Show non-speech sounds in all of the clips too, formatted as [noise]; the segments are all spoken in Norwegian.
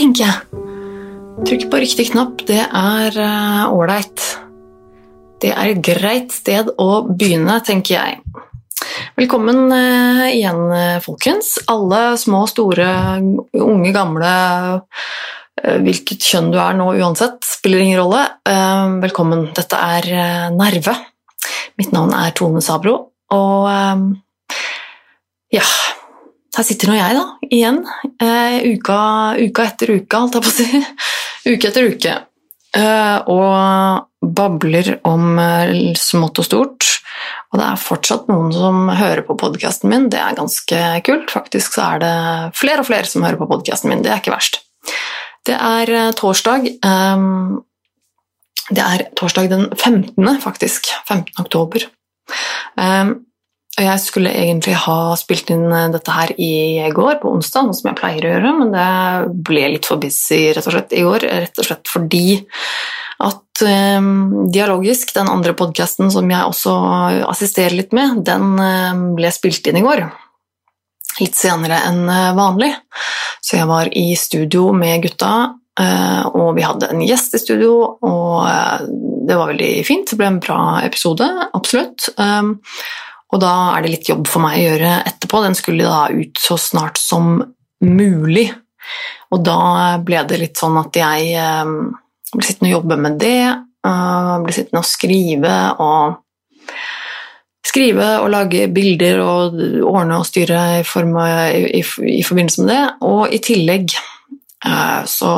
Tenker jeg. Trykk på riktig knapp. Det er ålreit. Det er et greit sted å begynne, tenker jeg. Velkommen eh, igjen, eh, folkens. Alle små, store, unge, gamle eh, Hvilket kjønn du er nå uansett, spiller ingen rolle. Velkommen. Dette er Nerve. Mitt navn er Tone Sabro, og ja Her sitter nå jeg, da, igjen. Uka, uka etter uka, holdt jeg på å si. [laughs] Uke etter uke. Eh, og babler om eh, smått og stort. Og det er fortsatt noen som hører på podkasten min. Det er ganske kult. Faktisk så er det flere og flere som hører på podkasten min. Det er ikke verst. Det er eh, torsdag. det er torsdag den 15., faktisk. 15. oktober. Jeg skulle egentlig ha spilt inn eh, dette her i går, på onsdag, noe som jeg pleier å gjøre, men det ble litt for busy rett og slett i går, rett og slett fordi at eh, Dialogisk, den andre podkasten som jeg også assisterer litt med, den eh, ble spilt inn i går. Litt senere enn vanlig. Så jeg var i studio med gutta, eh, og vi hadde en gjest i studio, og eh, det var veldig fint. Det ble en bra episode, absolutt. Um, og da er det litt jobb for meg å gjøre etterpå. Den skulle da ut så snart som mulig. Og da ble det litt sånn at jeg eh, ble sittende og jobbe med det. eh, ble sittende og skrive og Skrive og lage bilder og ordne og styre i, form av, i, i forbindelse med det. Og i tillegg eh, så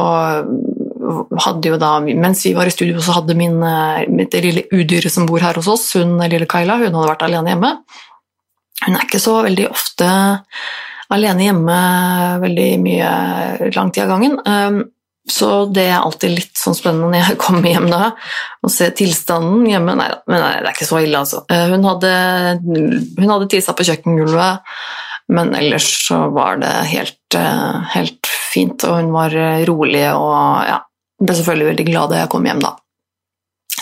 hadde jo da, mens vi var i studio, så hadde min, eh, mitt lille udyret som bor her hos oss, hun lille Kaila, hun hadde vært alene hjemme. Hun er ikke så veldig ofte alene hjemme veldig mye lang tid av gangen. Um, Så det er alltid litt sånn spennende når jeg [laughs] kommer hjem da, og ser tilstanden hjemme. Nei, men nei, det er ikke så ille, altså. Eh, Hun hadde, hun hadde tissa på kjøkkengulvet, men ellers så var det helt, eh, helt fint, og hun var rolig og ja, ble selvfølgelig veldig glad da jeg kom hjem da.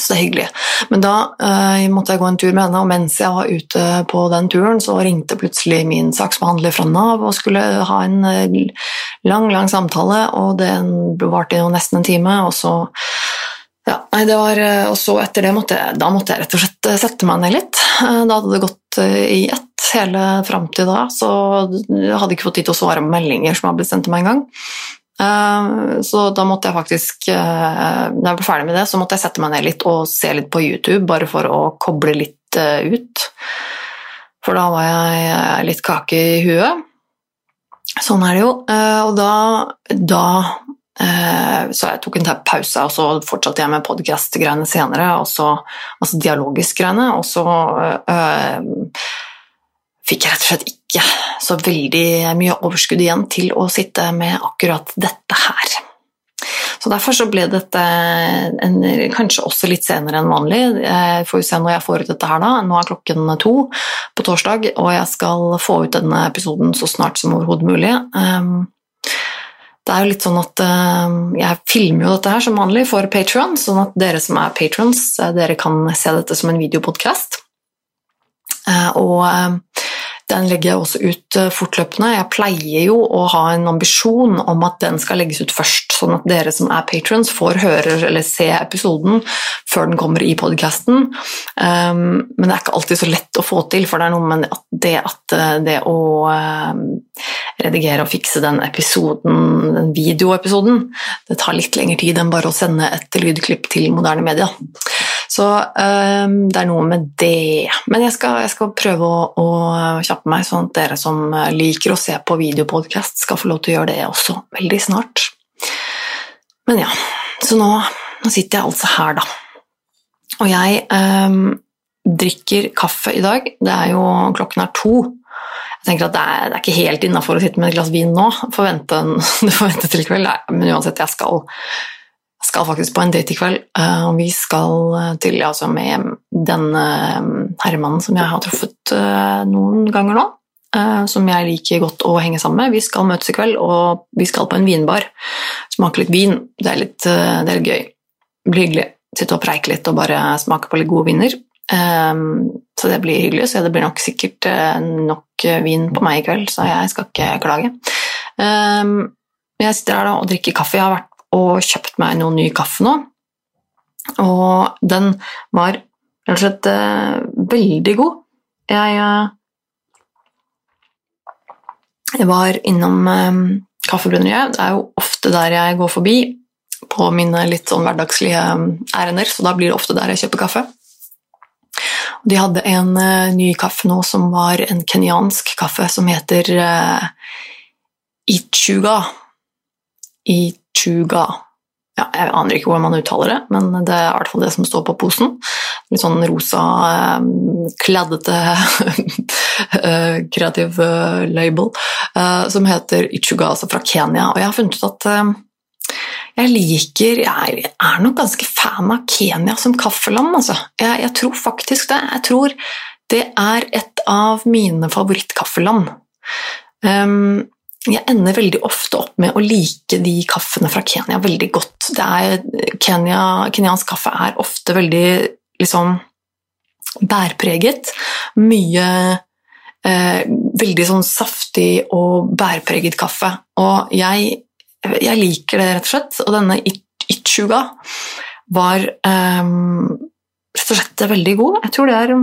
Så det er hyggelig. Men da eh, måtte jeg gå en tur med henne, og mens jeg var ute på den turen, så ringte plutselig min saksbehandler fra Nav og skulle ha en eh, lang, lang samtale, og den varte jo nesten en time, og så ja, nei, det var, eh, og så etter det måtte jeg, da måtte jeg rett og slett eh, sette meg ned litt. Da hadde det gått i ett hele fram til da, så jeg hadde ikke fått tid til å svare på meldinger som hadde blitt sendt til meg en gang. Eh, Så da måtte jeg faktisk, eh, når jeg ble ferdig med det, så måtte jeg sette meg ned litt og se litt på YouTube, bare for å koble litt eh, ut. For da var jeg eh, litt kake i huet. Sånn er det jo. Eh, Og da, da eh, Så jeg tok en pause, og så fortsatte jeg med podkast-greiene senere, også, altså dialogisk-greiene, og så øh, fikk jeg rett og slett ikke så veldig mye overskudd igjen til å sitte med akkurat dette her. Så Derfor så ble dette en, kanskje også litt senere enn vanlig. Jeg får jo se når jeg får ut dette her da. Nå er klokken to på torsdag, og jeg skal få ut denne episoden så snart som overhodet mulig. Um, det er jo litt sånn at um, jeg filmer jo dette her som vanlig for Patreon, sånn at dere som er patrons, eh, dere kan se dette som en videopodcast. Eh, og um, den legger jeg også ut eh, fortløpende. Jeg pleier jo å ha en ambisjon om at den skal legges ut først, sånn at dere som er patrons får høre eller se episoden før den kommer i podcasten. Um, men det er ikke alltid så lett å få til, for det er noe med det, at eh, det å um, redigere og fikse den episoden, den videoepisoden, det tar litt lengre tid enn bare å sende et lydklipp til moderne media. Så um, det er noe med det. Men jeg skal, jeg skal prøve å, å kjappe meg, sånn at dere som liker å se på videopodkast, skal få lov til å gjøre det også veldig snart. Men ja, så nå, nå sitter jeg altså her, da. Og jeg um, drikker kaffe i dag. Det er jo klokken er to. Jeg tenker at det er, det er ikke helt innafor å sitte med et glass vin nå. Får vente [laughs] til kveld. Nei, Men uansett, jeg skal skal faktisk på en date i kveld, eh, og vi skal til altså med denne herremannen som jeg har truffet eh, noen ganger nå. eh, som jeg liker godt å henge sammen med. Vi skal møtes i kveld, og vi skal på en vinbar. Smake litt vin. Det er litt, eh, det er litt gøy. Det blir hyggelig. Sitte og preike litt og bare smake på litt gode viner. Så det blir hyggelig. Så det blir nok sikkert nok vin på meg i kveld, så jeg skal ikke klage. Jeg sitter her da og drikker kaffe. Jeg har vært og kjøpt meg noe ny kaffe nå, og den var rett og slett uh, veldig god. Jeg, jeg var innom um, Kaffebrenneriet. Det er jo ofte der jeg går forbi på mine litt sånn hverdagslige ærender, så da blir det ofte der jeg kjøper kaffe. De hadde en uh, ny kaffe nå som var en kenyansk kaffe som heter uh, Ichuga. Ichuga. Ja, jeg aner ikke hvordan man uttaler det, men det er i hvert fall det som står på posen. Litt sånn rosa, um, kladdete [laughs] kreativ label som heter Ichuga, altså fra Kenya. Og jeg har funnet ut at jeg liker Jeg er nok ganske fan av Kenya som kaffeland, altså. Jeg, jeg, tror faktisk det. Jeg tror det er et av mine favorittkaffeland. Um, jeg ender veldig ofte opp med å like de kaffene fra Kenya veldig godt. Er, Kenya, kenyansk kaffe er ofte veldig liksom bærpreget. Mye eh, Veldig sånn saftig og bærpreget kaffe. Og jeg jeg liker det, rett og slett. Og denne Ichuga var eh, rett og slett veldig god. Jeg tror det er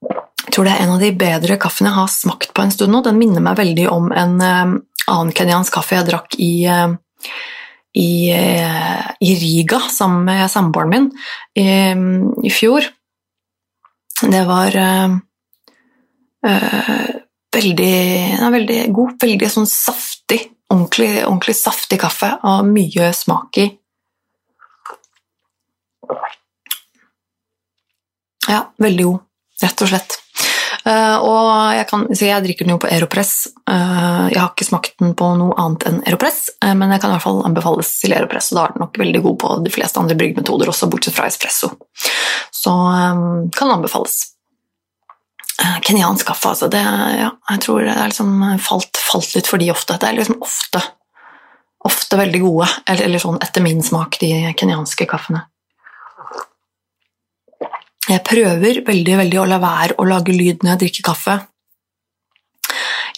jeg tror det er en av de bedre kaffene jeg har smakt på en stund nå. Den minner meg veldig om en um, annen kenyansk kaffe jeg drakk i, uh, i, uh, i, Riga sammen med samboeren min i, i, fjor. Det var øh, veldig, veldig god, veldig sånn saftig, ordentlig, ordentlig saftig kaffe og mye smak i. Ja, veldig god, rett og slett. Uh, og jeg, kan, jeg, drikker den jo på Aeropress. Uh, jeg har ikke smakt den på noe annet enn Aeropress, uh, men jeg kan i hvert fall anbefales til Aeropress, og da er den nok veldig god på de fleste andre bryggmetoder også, bortsett fra espresso. Så kan den anbefales. Kenyansk kaffe, altså. Det, ja, jeg tror det er liksom falt, falt, litt for de ofte. Det er liksom ofte, ofte veldig gode, eller, eller sånn etter min smak, de kenyanske kaffene. Jeg prøver veldig, veldig å la være å lage lyd når jeg drikker kaffe.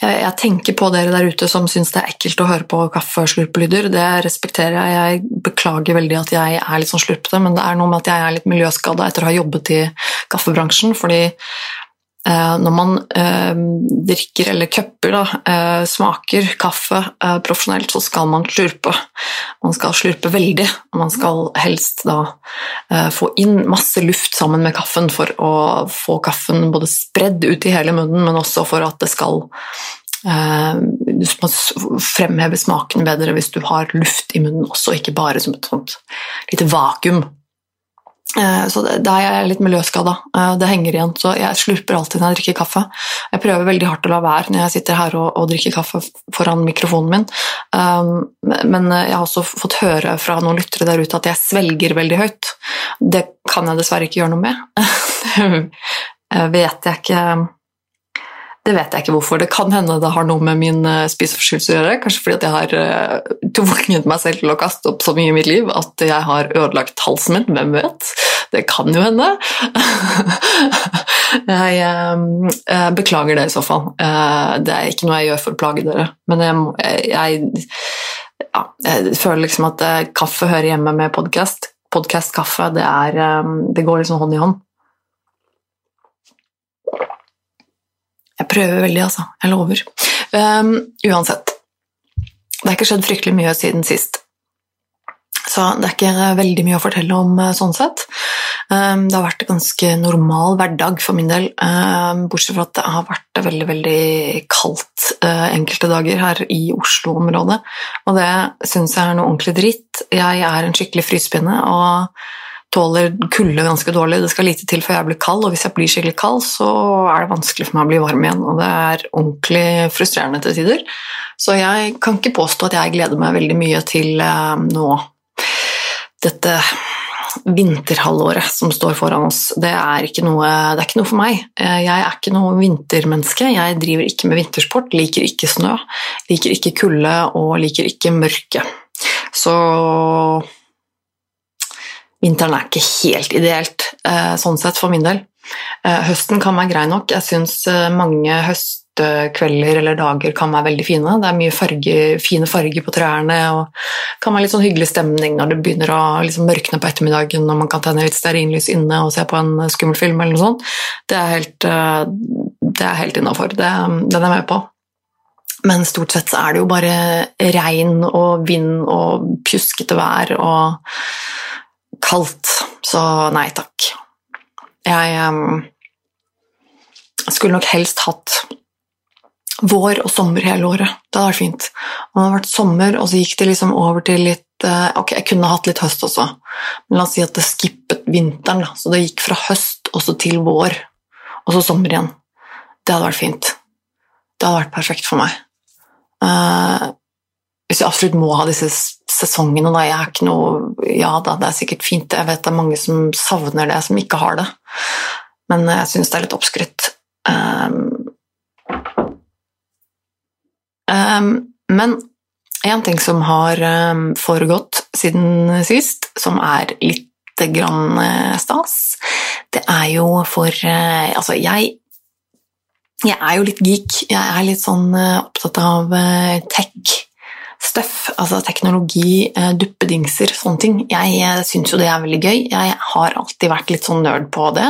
Jeg, jeg tenker på dere der ute som syns det er ekkelt å høre på kaffeslurpelyder. Det respekterer jeg. Jeg beklager veldig at jeg er litt sånn slurpete, men det er noe med at jeg er litt miljøskada etter å ha jobbet i kaffebransjen. fordi når man eh, drikker eller cupper, eh, smaker kaffe eh, profesjonelt, så skal man slurpe. Man skal slurpe veldig, og man skal helst da eh, få inn masse luft sammen med kaffen for å få kaffen både spredd ut i hele munnen, men også for at det skal eh, fremheve smaken bedre hvis du har luft i munnen også, ikke bare som et sånt lite vakuum Eh, så der er jeg litt miljøskada. Eh, det henger igjen, så jeg slurper alltid når jeg drikker kaffe. Jeg prøver veldig hardt å la være når jeg sitter her og, og drikker kaffe foran mikrofonen min. Um, men jeg har også fått høre fra noen lyttere der ute at jeg svelger veldig høyt. Det kan jeg dessverre ikke gjøre noe med. [laughs] det vet jeg ikke det vet jeg ikke hvorfor. Det kan hende det har noe med min uh, spiseforstyrrelse å gjøre. Kanskje fordi jeg har uh, tvunget meg selv til å kaste opp så mye i mitt liv at jeg har ødelagt halsen min. Hvem vet? Det kan jo hende. [laughs] jeg, jeg, beklager det i så fall. det er ikke noe jeg gjør for å plage dere. Men jeg, jeg, ja, jeg føler liksom at kaffe hører hjemme med podkast. Podkast-kaffe, det, det går liksom hånd i hånd. Jeg prøver veldig, altså. Jeg lover. Um, uansett. Det har ikke skjedd fryktelig mye siden sist. Så det er ikke veldig mye å fortelle om uh, sånn sett. Um, det har vært en ganske normal hverdag for min del, um, bortsett fra at det har vært veldig, veldig kaldt uh, enkelte dager her i Oslo-området. Og det syns jeg er noe ordentlig dritt. Jeg er en skikkelig frysepinne. og tåler kulde ganske dårlig. Det skal lite til før jeg blir kald, og hvis jeg blir skikkelig kald, så er det vanskelig for meg å bli varm igjen. Og det er ordentlig frustrerende til tider. Så jeg kan ikke påstå at jeg gleder meg veldig mye til uh, nå dette vinterhalvåret som står foran oss, det er, noe, det er ikke noe, for meg. Eh, jeg er ikke noe vintermenneske. Jeg driver ikke med vintersport, liker ikke snø, liker ikke kulde og liker ikke mørke. Så vinteren er ikke helt ideelt eh, sånn sett for min del. Eh, høsten kan være grei nok. Jeg syns mange høstkvelder eller dager kan være veldig fine. Det er mye farge, fine farger på trærne, og det kan være litt sånn hyggelig stemning når det begynner å liksom mørkne på ettermiddagen og man kan tenne litt stearinlys inne og se på en skummel film eller noe sånt. Det er helt, eh, det er helt innafor. Den er jeg med på. Men stort sett så er det jo bare regn og vind og pjuskete vær og kaldt. Så nei takk. Jeg um, skulle nok helst hatt vår og sommer hele året. Det hadde vært fint. Om det hadde vært sommer, og så gikk det liksom over til litt eh, Ok, jeg kunne hatt litt høst også, men la oss si at det skippet vinteren. Da. Så det gikk fra høst også til vår, og så sommer igjen. Det hadde vært fint. Det hadde vært perfekt for meg. Uh, hvis jeg absolutt må ha disse sesongene, da jeg er ikke noe Ja da, det er sikkert fint, jeg vet det er mange som savner det, som ikke har det, men jeg syns det er litt oppskrytt. Um, Um, men en ting som har um, foregått siden sist, som er litt grann uh, stas, det er jo for uh, Altså, jeg jeg er jo litt geek. Jeg er litt sånn uh, opptatt av tech stuff, altså teknologi, duppedingser, sånne ting. Jeg, jeg syns jo det er veldig gøy. Jeg har alltid vært litt sånn nerd på det.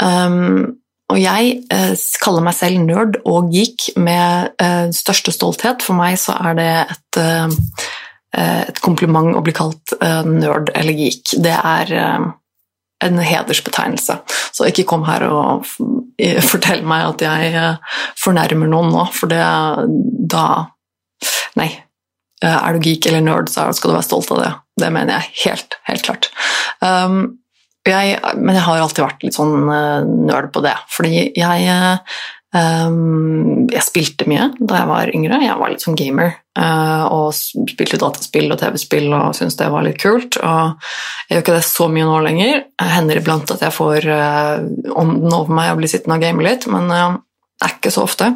Um, og jeg eh, kaller meg selv nerd og geek med eh, største stolthet. For meg så er det et, eh, eh et kompliment å bli kalt eh, nerd eller geek. Det er eh, en hedersbetegnelse. Så ikke kom her og fortell meg at jeg fornærmer noen nå, for det da Nei. Er du geek eller nerd, så skal du være stolt av det. Det mener jeg helt, helt klart. Um, jeg, men jeg har alltid vært litt sånn uh, nerd på det. Fordi jeg, um, jeg spilte mye da jeg var yngre. Jeg var litt sånn gamer. Uh, og spilte dataspill og TV-spill og syntes det var litt kult. Og jeg gjør ikke det så mye nå lenger. Det hender iblant at jeg får uh, ånden over meg og blir sittende og game litt, men uh, det er ikke så ofte.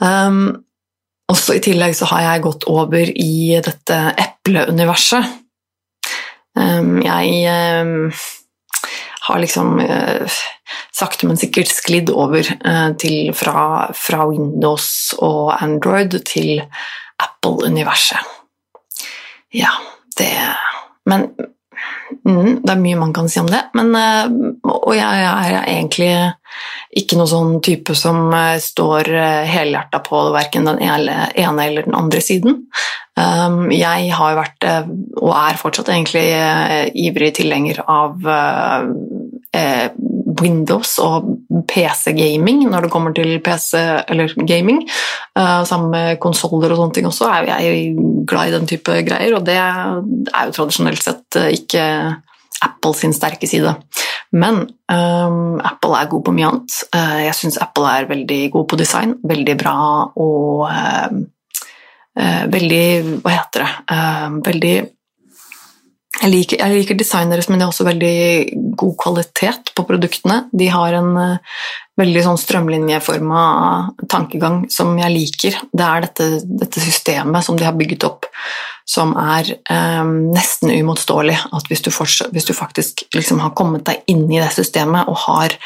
Um, også I tillegg så har jeg gått over i dette epleuniverset. Ehm, jeg ehm, har liksom eh, sakte, men sikkert sklidd over eh, til fra, fra Windows og Android til Apple-universet. Ja, det Men mm, det er mye man kan si om det. Men, eh, og jeg er egentlig ikke noen sånn type som står helhjerta på verken den ene eller den andre siden. Um, jeg har vært, eh, og er fortsatt egentlig, eh, ivrig tilhenger av eh, Windows og PC-gaming når det kommer til PC eller gaming. Sammen med konsoller og sånne ting også er jeg glad i den type greier, og det er jo tradisjonelt sett ikke Apple sin sterke side. Men um, Apple er god på mye annet. jeg syns Apple er veldig god på design, veldig bra og uh, uh, veldig Hva heter det eh, Veldig jeg liker, jeg liker designet men det er også veldig god kvalitet på produktene. De har en uh, veldig sånn strømlinjeforma tankegang som jeg liker. Det er dette, dette, systemet som de har bygget opp, som er um, nesten uimotståelig. At hvis du, hvis du faktisk liksom har kommet deg inn i det systemet og har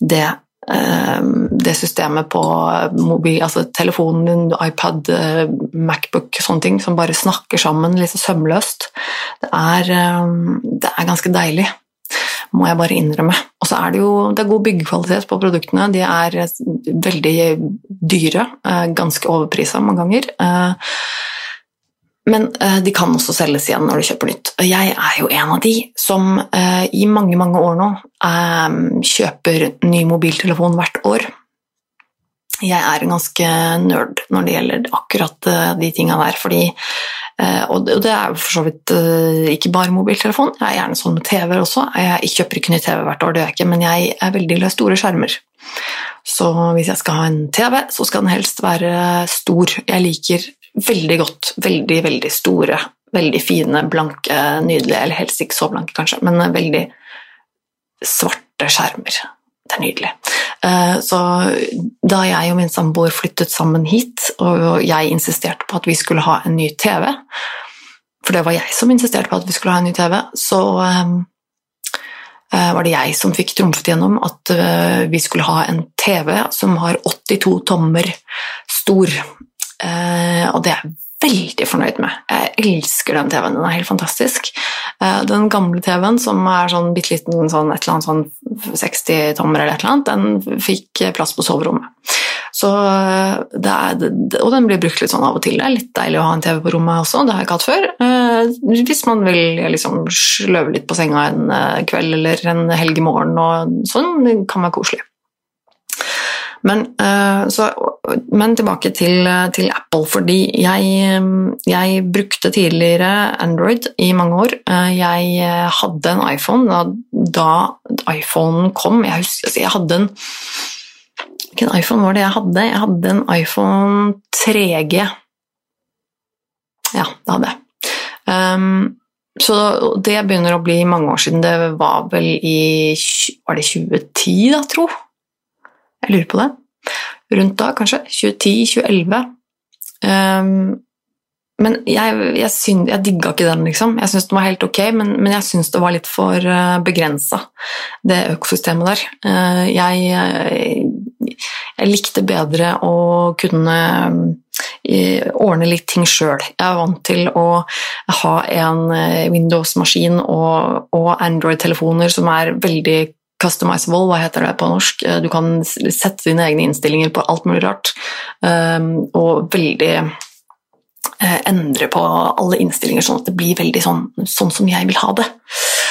det det systemet på mobil, altså telefonen din, iPad, eh, Macbook, sånne ting, som bare snakker sammen litt sømløst. Det er, ehm, det er ganske deilig, må jeg bare innrømme. Og så er det jo det er god byggekvalitet på produktene. De er veldig dyre, eh, ganske overprisa mange ganger. Men uh, de kan også selges igjen når du kjøper nytt. Jeg er jo en av de som uh, i mange, mange år nå uh, kjøper ny mobiltelefon hvert år. Jeg er en ganske nerd når det gjelder akkurat de tinga der, fordi og det er jo for så vidt ikke bare mobiltelefon, jeg er gjerne sånn med TV også. Jeg kjøper ikke ny TV hvert år, det gjør jeg ikke, men jeg er veldig glad i store skjermer. Så hvis jeg skal ha en TV, så skal den helst være stor. Jeg liker veldig godt veldig, veldig store, veldig fine, blanke, nydelige Eller helst ikke så blanke, kanskje, men veldig svarte skjermer. Det er nydelig. Eh, så da jeg og min samboer flyttet sammen hit, og jeg insisterte på at vi skulle ha en ny TV, for det var jeg som insisterte på at vi skulle ha en ny TV, så eh, eh, var det jeg som fikk trumfet gjennom at vi skulle ha en TV som har 82 tommer stor. Og det er jeg veldig fornøyd med. Jeg elsker den TV-en, den er helt fantastisk. Eh, den gamle TV-en, som er sånn bitte liten sånn, et eller annet sånn 60 tommer eller et eller annet, den fikk plass på soverommet. Så eh, det er, og den blir brukt litt sånn av og til. Det er litt deilig å ha en TV på rommet også, det har jeg ikke hatt før. Eh, hvis man vil liksom sløve litt på senga en kveld eller en helg i morgen og sånn, det kan være koselig. Men, uh, så, men tilbake til, til, Apple, fordi jeg, jeg, brukte tidligere Android i mange år. Uh, jeg hadde en iPhone da, da iPhonen kom. Jeg husker jeg hadde en Hvilken iPhone var det jeg hadde? Jeg hadde en iPhone 3G. Ja, det hadde jeg. Um, så det begynner å bli mange år siden. Det var vel i Var det 2010, da, tro? Jeg lurer på det. Rundt da, kanskje. 2010-2011. Um, ehm, men jeg, jeg, jeg digga ikke den, liksom. Jeg syntes den var helt ok, men, men jeg syns det var litt for eh, begrensa, det økosystemet der. Uh, jeg, jeg, likte bedre å kunne uh, ordne litt ting sjøl. Jeg er vant til å ha en Windows-maskin og, og Android-telefoner som er veldig customizable, hva heter det på norsk? Eh, du kan sette dine egne innstillinger på alt mulig rart. Ehm, og veldig eh, endre på alle innstillinger sånn at det blir veldig sånn, sånn som jeg vil ha det.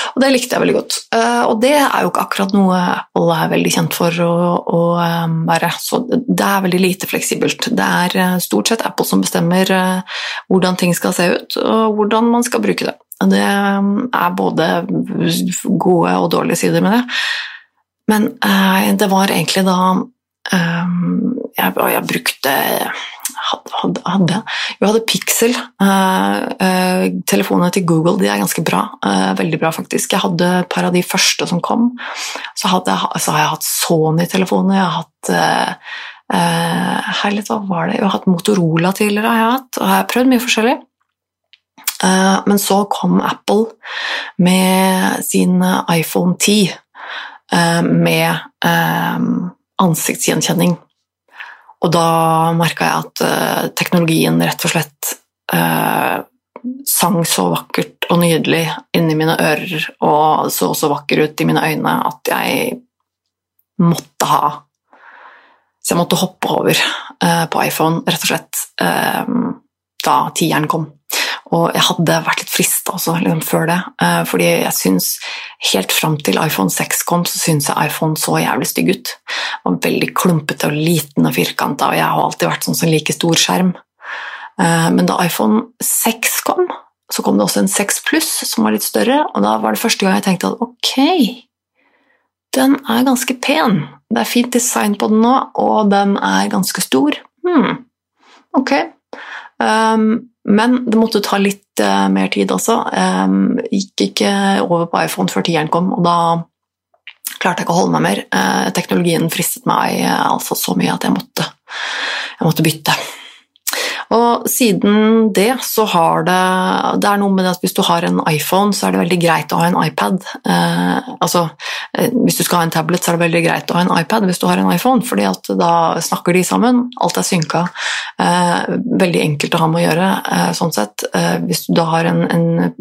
Og det likte jeg veldig godt. Eh, og det er jo ikke akkurat noe alle er veldig kjent for å, å ehm, være. Så det er veldig lite fleksibelt. Det er stort sett Apple som bestemmer hvordan ting skal se ut, og hvordan man skal bruke det. Det er både gode og dårlige sider med det. Men uh, det var egentlig da um, jeg, jeg, brukte hadde, hadde, Jeg hadde Pixel. Uh, uh, telefonene til Google de er ganske bra. veldig bra, faktisk. Jeg hadde et par av de første som kom. Så, hadde, så har jeg hatt Sony-telefoner. Jeg har hatt Herlig, hva var det? Jeg har hatt Motorola tidligere. har hatt, og jeg har prøvd mye forskjellig. Eh, men så kom Apple med sin iPhone 10 eh, med eh, ansiktsgjenkjenning. Og da merka jeg at teknologien rett og slett sang så vakkert og nydelig inni mine ører og så så vakker ut i mine øyne at jeg måtte ha Så jeg måtte hoppe over på iPhone, rett og slett, da tieren kom. Og jeg hadde vært litt frista også liksom, før det, uh, fordi jeg syns Helt fram til iPhone 6 kom, så syns jeg iPhone så jævlig stygg ut. Var veldig klumpete og liten og firkanta, og jeg har alltid vært sånn som liker stor skjerm. Uh, men da iPhone 6 kom, så kom det også en 6 Pluss som var litt større, og da var det første gang jeg tenkte at ok, den er ganske pen. Det er fint design på den nå, og den er ganske stor. Hmm, ok. Um, men det måtte ta litt uh, mer tid også. Um, gikk ikke over på iPhone før tieren kom, og da klarte jeg ikke å holde meg mer. Uh, teknologien fristet meg uh, altså så mye at jeg måtte, jeg måtte bytte. Og siden det så har det Det er noe med det at hvis du har en iPhone, så er det veldig greit å ha en iPad. Eh, altså, eh, hvis du skal ha en tablet, så er det veldig greit å ha en iPad hvis du har en iPhone, fordi at da snakker de sammen, alt er synka. Eh, veldig enkelt å ha med å gjøre, eh, sånn sett. Eh, hvis du da har en, en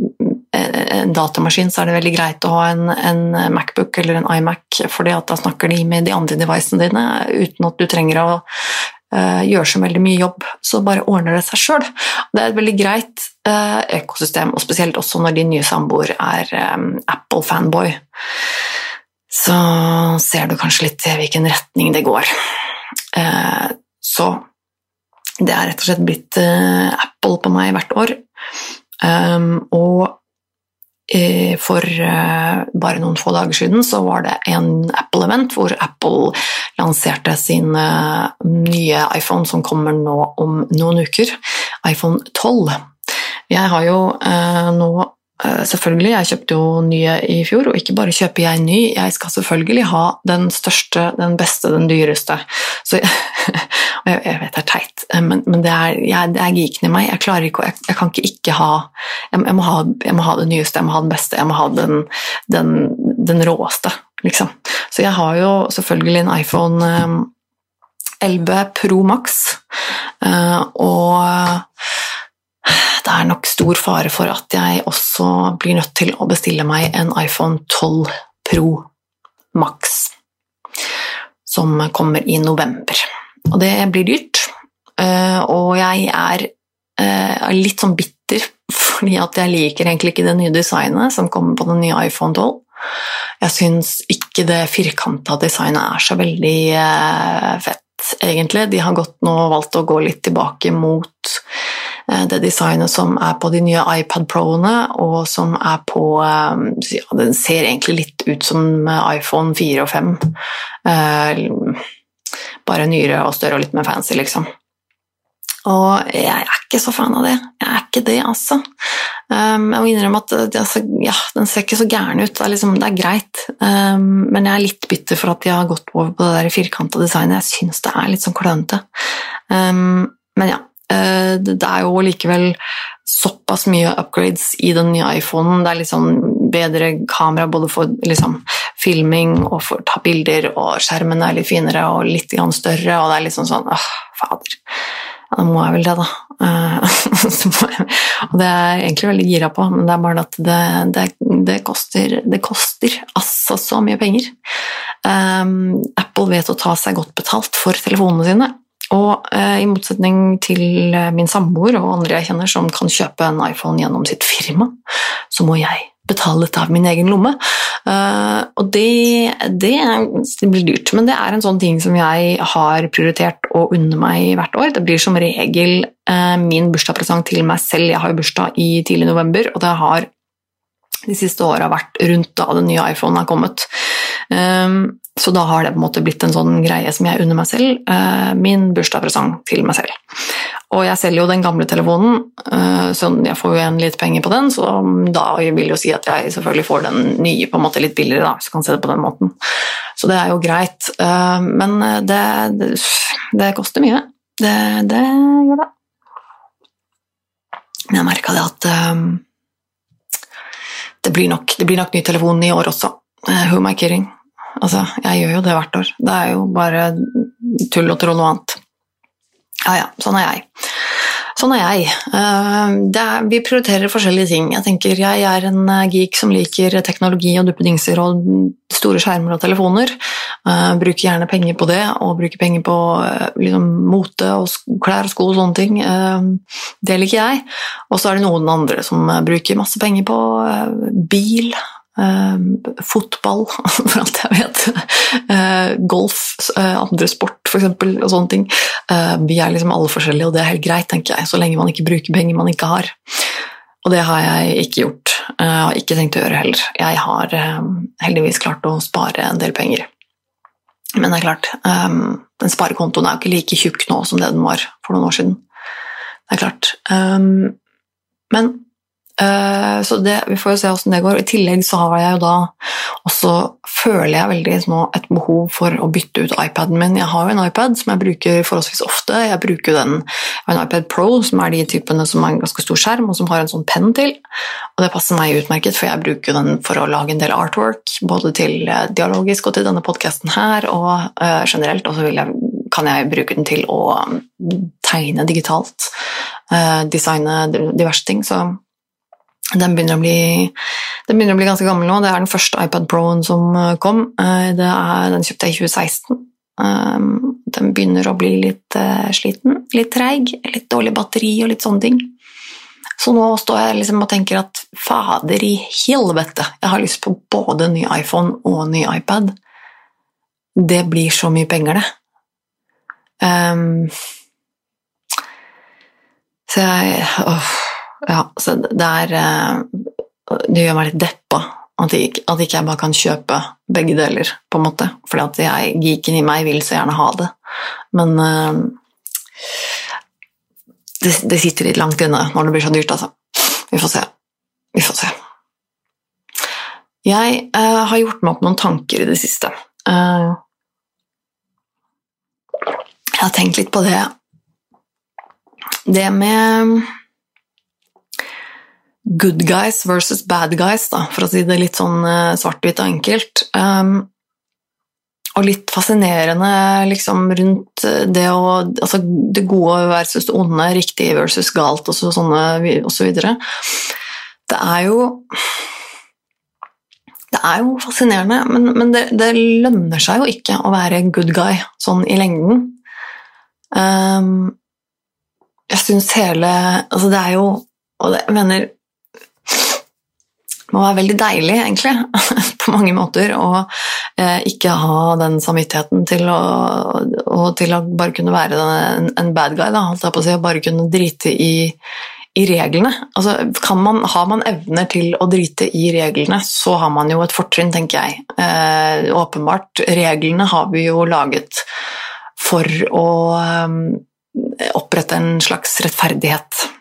en datamaskin, så er det veldig greit å ha en, en Macbook eller en iMac, fordi da snakker de med de andre devicene dine uten at du trenger å gjør så veldig mye jobb, så bare ordner det seg sjøl. Det er et veldig greit økosystem, og spesielt også når din nye samboer er um, Apple-fanboy. Så ser du kanskje litt i hvilken retning det går. Så det er rett og slett blitt Apple på meg hvert år. Og Eh, for eh, bare noen få dager siden så var det en Apple-event hvor Apple lanserte sin eh, nye iPhone som kommer nå om noen uker, iPhone 12. Jeg har jo eh, nå Selvfølgelig, jeg kjøpte jo nye i fjor, og ikke bare kjøper jeg ny, jeg skal selvfølgelig ha den største, den beste, den dyreste. Så jeg, [laughs] jeg vet det er teit, eh, men, men det, er, jeg, det er geeken i meg. Jeg klarer ikke, jeg, jeg kan ikke ikke ha jeg, jeg, må ha jeg må ha det nyeste, jeg må ha den beste, jeg må ha den, den, den råeste, liksom. Så jeg har jo selvfølgelig en iPhone 11 Pro Max, og det er nok stor fare for at jeg også blir nødt til å bestille meg en iPhone 12 Pro Max, som kommer i november. Og det blir dyrt, eh, og jeg er eh, litt sånn bitter [laughs] fordi at jeg liker egentlig ikke det nye designet som kommer på den nye iPhone 12. Jeg syns ikke det firkanta designet er så veldig eh, fett, egentlig. De har gått nå valgt å gå litt tilbake mot det designet som er på de nye iPad Pro-ene, og som er på eh, ja, Den ser egentlig litt ut som iPhone 4 og 5. Eh, bare nyere og større og litt mer fancy, liksom. Og jeg er ikke så fan av det. Jeg er ikke det, altså. Jeg må innrømme at altså, ja, den ser ikke så gæren ut. Det er, liksom, det er greit. Men jeg er litt bitter for at de har gått over på det der firkanta designet. Jeg syns det er litt sånn klønete. Men ja, Eh, det er jo likevel såpass mye upgrades i den nye iPhonen. Det er liksom bedre kamera både for liksom, filming og for å ta bilder, og skjermen er litt finere og litt større, og det er liksom sånn åh, fader. Ja, da må jeg vel det, da. Eh, [laughs] og det er jeg egentlig veldig gira på, men det er bare at det, det, det, koster, det koster altså så mye penger. Um, Apple vet å ta seg godt betalt for telefonene sine. Og eh, i motsetning til eh, min samboer og andre jeg kjenner som kan kjøpe en iPhone gjennom sitt firma, så må jeg betale dette av min egen lomme. Eh, og det, det, det, blir dyrt, men det er en sånn ting som jeg har prioritert å unne meg hvert år. Det blir som regel eh, min bursdagspresang til meg selv. Jeg har jo bursdag i tidlig november, og det har de siste åra vært rundt da den nye iPhonen har kommet. Um, så da har det på en måte blitt en sånn greie som jeg unner meg selv. Uh, min bursdagspresang til meg selv. Og jeg selger jo den gamle telefonen, uh, så jeg får jo igjen litt penger på den, så da vil jo si at jeg selvfølgelig får den nye på en måte litt billigere, da, hvis du kan se det på den måten. Så det er jo greit. Uh, men det, det, det, koster mye. Det, det gjør det. Men jeg merka det at det blir, nok, det blir nok ny telefon i år også. who am I kidding? Altså, jeg gjør jo det hvert år. Det er jo bare tull og tro og annet. Ja ja, sånn er jeg. Sånn er jeg. Eh, er, vi prioriterer forskjellige ting. Jeg tenker jeg er en eh, geek som liker teknologi og duppedingser og store skjermer og telefoner. Uh, bruker gjerne penger på det, og bruker penger på liksom, mote og klær og sko og sånne ting. Det liker jeg. Og så er det noen andre som bruker masse penger på bil fotball, [laughs] for alt jeg vet. Uh, golf, uh, andre sport, f.eks., og sånne ting. vi er liksom alle forskjellige, og det er helt greit, tenker jeg, så lenge man ikke bruker penger man ikke har. Og det har jeg ikke gjort. Jeg har ikke tenkt å gjøre heller. Jeg har heldigvis klart å spare en del penger. Men det er klart, den sparekontoen er jo ikke like tjukk nå som det den var for noen år siden. Det er klart. Men Eh, så det, vi får jo se hvordan det går. I tillegg så har jeg jo da også føler jeg veldig nå et behov for å bytte ut iPaden min. Jeg har jo en iPad som jeg bruker forholdsvis ofte. Jeg bruker den, jeg en iPad Pro, som er de typene som har en ganske stor skjerm, og som har en sånn penn til. Og det passer meg utmerket, for jeg bruker den for å lage en del artwork, både til eh, dialogisk og til denne podkasten her, og uh, generelt. Og så kan jeg bruke den til å tegne digitalt, designe diverse ting. så den begynner, bli, den begynner, å bli, ganske gammel nå. Det er den første iPad Pro-en som eh, kom. Eh, er, den kjøpte jeg i 2016. Eh, den begynner å bli litt sliten, litt treig, litt dårlig batteri og litt sånne ting. Så nå står jeg liksom og tenker at fader i helvete, jeg har lyst på både ny iPhone og ny iPad. Det blir så mye penger, det. Um, så jeg åh, ja, så det er eh, Det gjør meg litt deppa at, jeg, at ikke jeg bare kan kjøpe begge deler, på en måte. Fordi at jeg, geeken i meg vil så gjerne ha det. Men uh, det, det, sitter litt langt inne når det blir så dyrt, altså. Vi får se. Vi får se. Jeg uh, har gjort meg opp noen tanker i det siste. Uh, jeg har tenkt litt på det Det med good guys versus bad guys, da, for å si det litt sånn uh, svart-hvitt og enkelt. Um, og litt fascinerende liksom, rundt det å Altså det gode versus det onde, riktig versus galt, og så, sånne, og så videre. Det er jo det er jo fascinerende, men, men det, det, lønner seg jo ikke å være good guy sånn i lengden. Um, jeg syns hele Altså, det er jo Og det, jeg mener må være veldig deilig, egentlig, [laughs] på mange måter, å eh, ikke ha den samvittigheten til å, og til å bare kunne være en, bad guy, da, holdt jeg på å si, og bare kunne drite i i reglene. Altså, man, har man evner til å drite i reglene, så har man jo et fortrinn, tenker jeg. Eh, åpenbart. Reglene har vi jo laget for å eh, opprette en slags rettferdighet.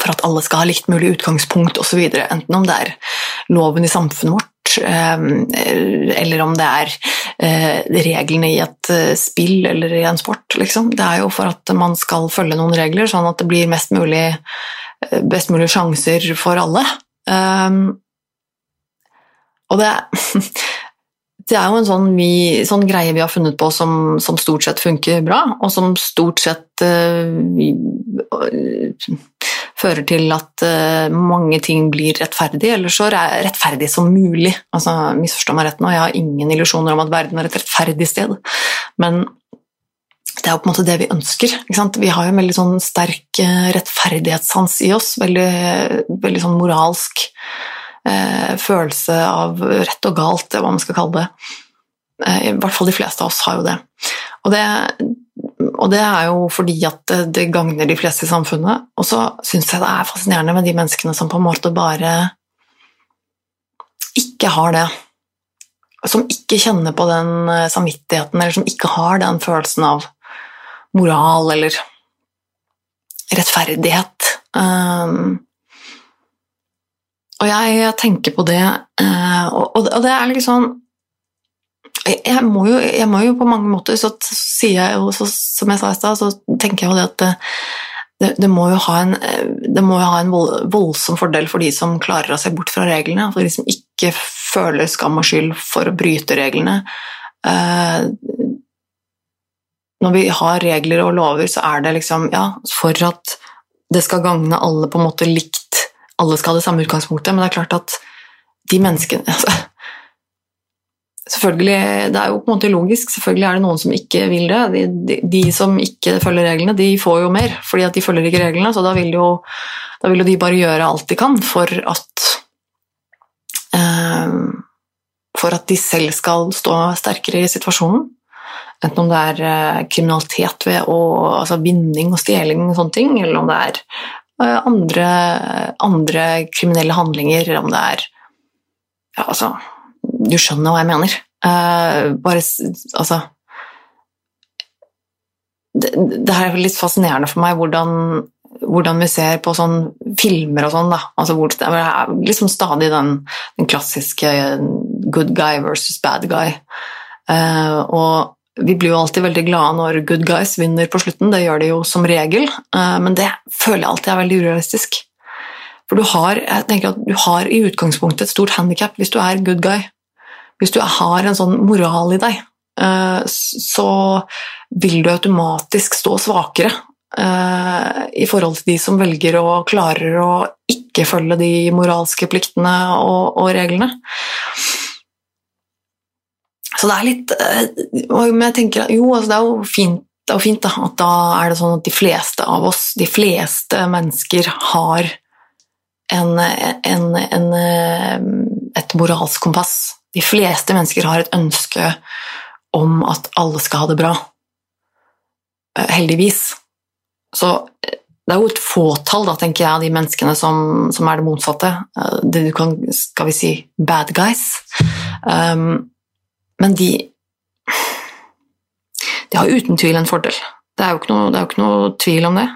For at alle skal ha likt mulig utgangspunkt osv. Enten om det er loven i samfunnet vårt Ehm, eller om det er eh, reglene i et eh, spill eller i en sport. Liksom. Det er jo for at man skal følge noen regler, sånn at det blir mulig, eh, best mulig sjanser for alle. Ehm, og det [laughs] det er jo en sånn, vi, sånn, greie vi har funnet på som, som, stort sett funker bra, og som stort sett vi, fører til at uh, mange ting blir rettferdig, eller så rettferdig som mulig. Altså, Misforstå meg rett nå, jeg har ingen illusjoner om at verden er et rettferdig sted, men det er jo på en måte det vi ønsker. Vi har jo en veldig sånn sterk rettferdighetssans i oss, veldig, veldig sånn moralsk eh, følelse av rett og galt, hva man skal kalle det. Eh, I hvert fall de fleste av oss har jo det. Og det, og det er jo fordi at det, det gagner de fleste i samfunnet. Og så syns jeg det er fascinerende med de menneskene som på en måte bare ikke har det. Som ikke kjenner på den eh, samvittigheten, eller som ikke har den følelsen av moral eller rettferdighet. Um, og jeg, tenker på det, uh, og, og, det er liksom jeg må, jo, jeg må, jo, på mange måter, så sier jeg jo, så, som jeg sa i stad, så tenker jeg jo det at det, det, må jo ha en, det må jo ha en voldsom fordel for de som klarer å se bort fra reglene, for de som ikke føler skam og skyld for å bryte reglene. Uh, når vi har regler og lover, så er det liksom Ja, for at det skal gagne alle på en måte likt alle skal ha det samme utgangspunktet, men det er klart at de menneskene [laughs] altså, Selvfølgelig, Det er jo på en måte logisk, selvfølgelig er det noen som ikke vil det. De, de, de som ikke følger reglene, de får jo mer, fordi at de følger ikke reglene. Så da vil, jo, da vil jo de bare gjøre alt de kan for at eh, For at de selv skal stå sterkere i situasjonen. Enten om det er eh, kriminalitet ved å, altså vinning og stjeling og sånne ting, eller om det er Eh, andre, andre kriminelle handlinger, om det er ja, altså, Du skjønner hva jeg mener. Uh, bare Altså det, det, er litt fascinerende for meg hvordan, hvordan vi ser på sånn filmer og sånn. altså Det er liksom stadig den, den klassiske good guy versus bad guy. Uh, og vi blir jo alltid veldig glade når good guys vinner på slutten, det gjør de jo som regel, uh, men det føler jeg alltid er veldig urealistisk. For du har, jeg tenker at du har i utgangspunktet et stort handikap hvis du er good guy. Hvis du har en sånn moral i deg, eh, så vil du automatisk stå svakere eh, i forhold til de som velger og klarer å ikke følge de moralske pliktene og, og reglene. Så det er litt eh, Men jeg tenker jo, altså det er jo fint, er jo fint da, at da er det sånn at de fleste av oss, de fleste mennesker, har en, en, en, et moralsk kompass. De fleste mennesker har et ønske om at alle skal ha det bra. Eh, heldigvis. Så det er jo et fåtall, da, tenker jeg, av de menneskene som, som, er det motsatte. Det du kan, skal vi si, bad guys. Um, men de, de har uten tvil en fordel. Det er jo ikke noe, jo ikke noe tvil om det.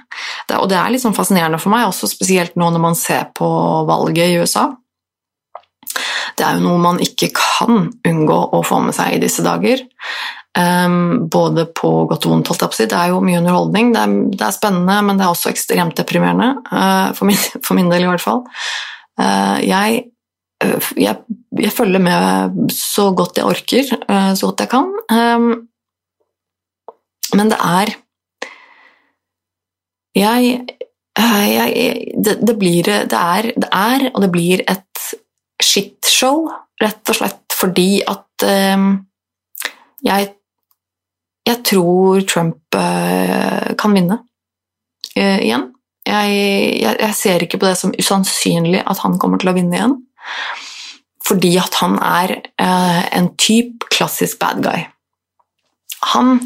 det. Og det er litt sånn fascinerende for meg, også spesielt nå når man ser på valget i USA. Det er jo noe man ikke kan unngå å få med seg i disse dager. Um, både på godt og vondt, holdt jeg på å si. Det er jo mye underholdning. Det er, det er, spennende, men det er også ekstremt deprimerende. Uh, for, min, for, min, del, i hvert fall. Uh, jeg, uh, jeg, jeg, følger med så godt jeg orker, så godt jeg kan. Um, men det er jeg, jeg det, det, blir det er, det er, og det blir et shitshow, rett og slett fordi at um, jeg, jeg tror Trump uh, kan vinne uh, igjen. Jeg, jeg, jeg, ser ikke på det som usannsynlig at han kommer til å vinne igjen. Fordi at han er eh, en type klassisk bad guy. Han,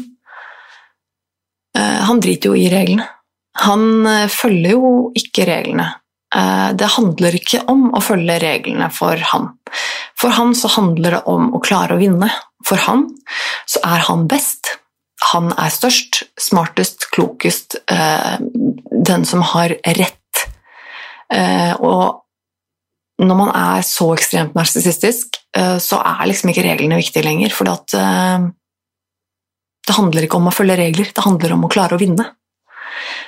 han driter jo i reglene. Han eh, følger jo ikke reglene. Eh, det handler ikke om å følge reglene for han. For han så handler det om å klare å vinne. For han så er han best. Han er størst, smartest, klokest, eh, den som har rett. Og når man er så ekstremt narsissistisk, så er liksom ikke reglene viktige lenger. For det handler ikke om å følge regler, det handler om å klare å vinne.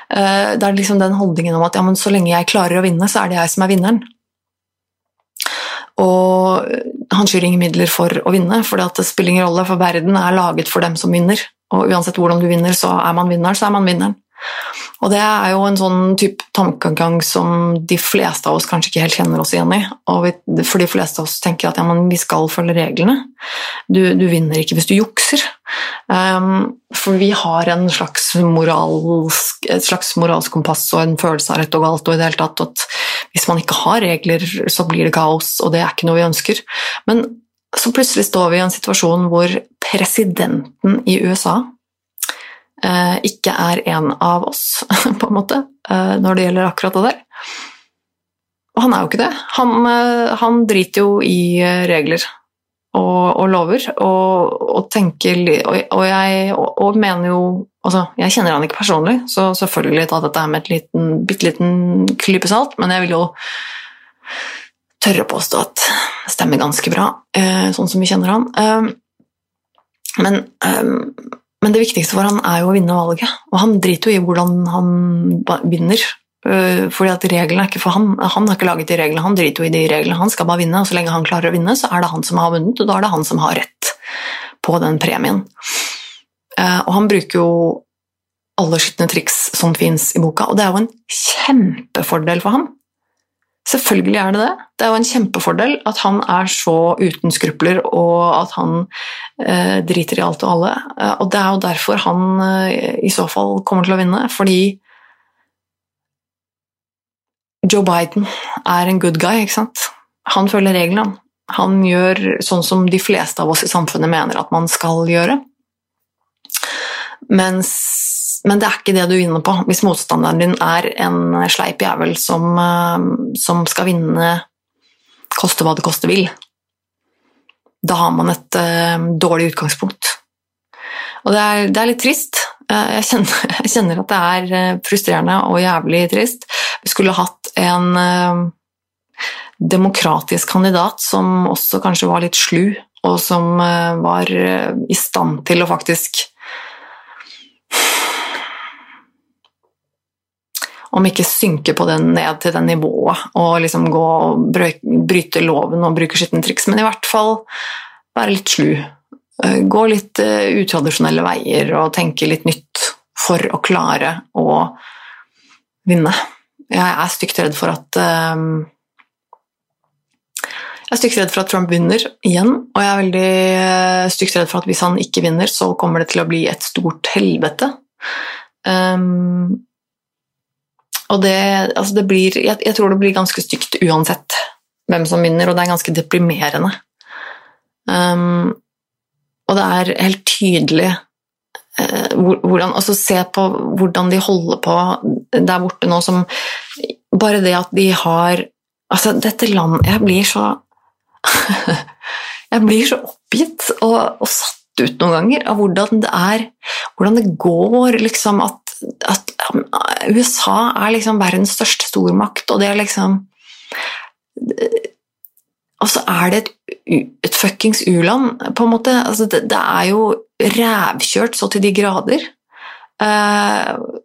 Eh, det er liksom den holdningen om at ja, så lenge jeg klarer å vinne, så er det jeg som er vinneren. Og han skyr ingen midler for å vinne, for det spiller ingen rolle, for verden er laget for dem som vinner. Og uansett hvordan du vinner, så er man vinneren, så er man vinneren. Og det er jo en sånn type tankegang som de fleste av oss kanskje ikke helt kjenner oss igjen i. Vi, for de fleste av oss tenker at ja, vi skal følge reglene. Du, du vinner ikke hvis du jukser. Um, for vi har en slags moralsk, et slags moralsk kompass og en følelse av rett og galt og i det hele tatt at hvis man ikke har regler, så blir det kaos, og det er ikke noe vi ønsker. Men så plutselig står vi i en situasjon hvor presidenten i USA eh, ikke er en av oss, [laughs] på en måte, eh, når det gjelder akkurat det der. Og han er jo ikke det. Han, eh, han driter jo i regler og, og lover, og, og tenker og, jeg og, mener jo Altså, jeg kjenner han ikke personlig, så selvfølgelig ta dette med et bitte liten klype salt, men jeg vil jo tørre å påstå at det stemmer ganske bra, eh, sånn som vi kjenner han. Men men det viktigste for han er jo å vinne valget, og han driter jo i hvordan han vinner. Øh, fordi at reglene er ikke for han. Han har ikke laget de reglene, han driter jo i de reglene. Han skal bare vinne, og så lenge han klarer å vinne, så er det han som har vunnet, og da er det han som har rett på den premien. Øh, og han bruker jo alle skitne triks som fins i boka, og det er jo en kjempefordel for ham. Selvfølgelig er det det. Det er jo en kjempefordel at han er så uten skrupler, og at han eh, driter i alt og alle. Eh, og det er jo derfor han eh, i så fall kommer til å vinne, fordi Joe Biden er en good guy, ikke sant? Han følger reglene. Han gjør sånn som de fleste av oss i samfunnet mener at man skal gjøre. Mens men det er ikke det du vinner på hvis motstanderen din er en sleip jævel som, eh, som skal vinne koste hva det koste vil. Da har man et uh, dårlig utgangspunkt. Og det er, det er litt trist. Uh, jeg, kjenner, [laughs] jeg, kjenner, at det er frustrerende og jævlig trist. Vi skulle hatt en uh, demokratisk kandidat som også kanskje var litt slu, og som var i stand til å faktisk om ikke synke på den ned til det nivået og liksom gå og bryte loven og bruke skitne triks, men i hvert fall være litt slu. Eh, gå litt eh, utradisjonelle veier og tenke litt nytt for å klare å vinne. Jeg er stygt redd for at um, jeg er stygt redd for at Trump vinner igjen, og jeg er veldig stygt redd for at hvis han ikke vinner, så kommer det til å bli et stort helvete. Um, og det, altså det blir, jeg, jeg, tror det blir ganske stygt uansett hvem som vinner, og det er ganske deprimerende. Um, og det er helt tydelig hvordan, altså Se på hvordan de holder på der borte nå som Bare det at de har Altså, dette landet Jeg blir så [laughs] Jeg blir så oppgitt og, og satt ut noen ganger av hvordan det er Hvordan det går liksom at, at USA er liksom verdens største stormakt, og det er liksom Og så er det et, et fuckings u-land, på en måte. Altså, det, det, er jo rævkjørt så til de grader. Uh,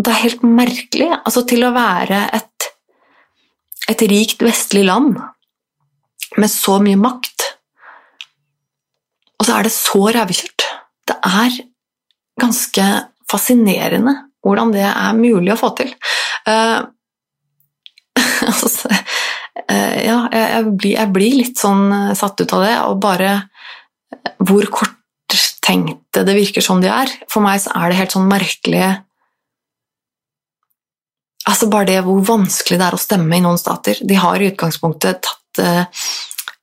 det er helt merkelig. Altså, til å være et, et rikt vestlig land med så mye makt, og så er det så rævkjørt. Det er ganske fascinerende hvordan det er mulig å få til. Uh, [laughs] altså, ja, jeg, jeg, blir, jeg, blir, litt sånn satt ut av det, og bare hvor korttenkte det virker som de er. For meg så er det helt sånn merkelig Altså bare det hvor vanskelig det er å stemme i noen stater. De har i utgangspunktet tatt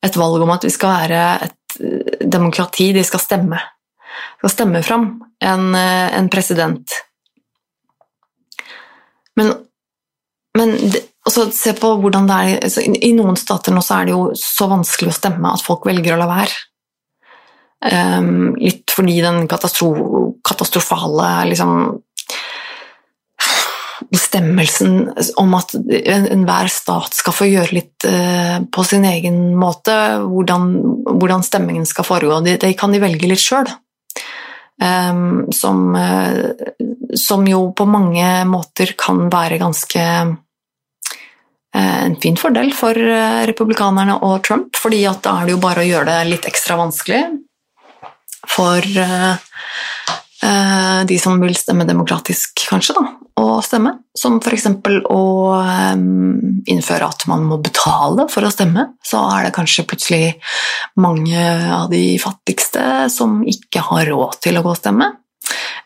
et valg om at vi skal være et demokrati. De skal stemme. De skal stemme fram en, en president men, men også se på hvordan det er altså, I noen stater nå så er det jo så vanskelig å stemme at folk velger å la være. Um, litt fordi den katastro katastrofale liksom, bestemmelsen om at enhver stat skal få gjøre litt uh, på sin egen måte, hvordan, hvordan stemmingen skal foregå. Det, de kan de velge litt sjøl. Um, som, uh, som, jo på mange måter kan være ganske en fin fordel for uh, republikanerne og Trump, fordi at da er det jo bare å gjøre det litt ekstra vanskelig for de som vil stemme demokratisk, kanskje, da, å stemme. Som f.eks. å innføre at man må betale for å stemme. Så er det kanskje plutselig mange av de fattigste som ikke har råd til å gå og stemme.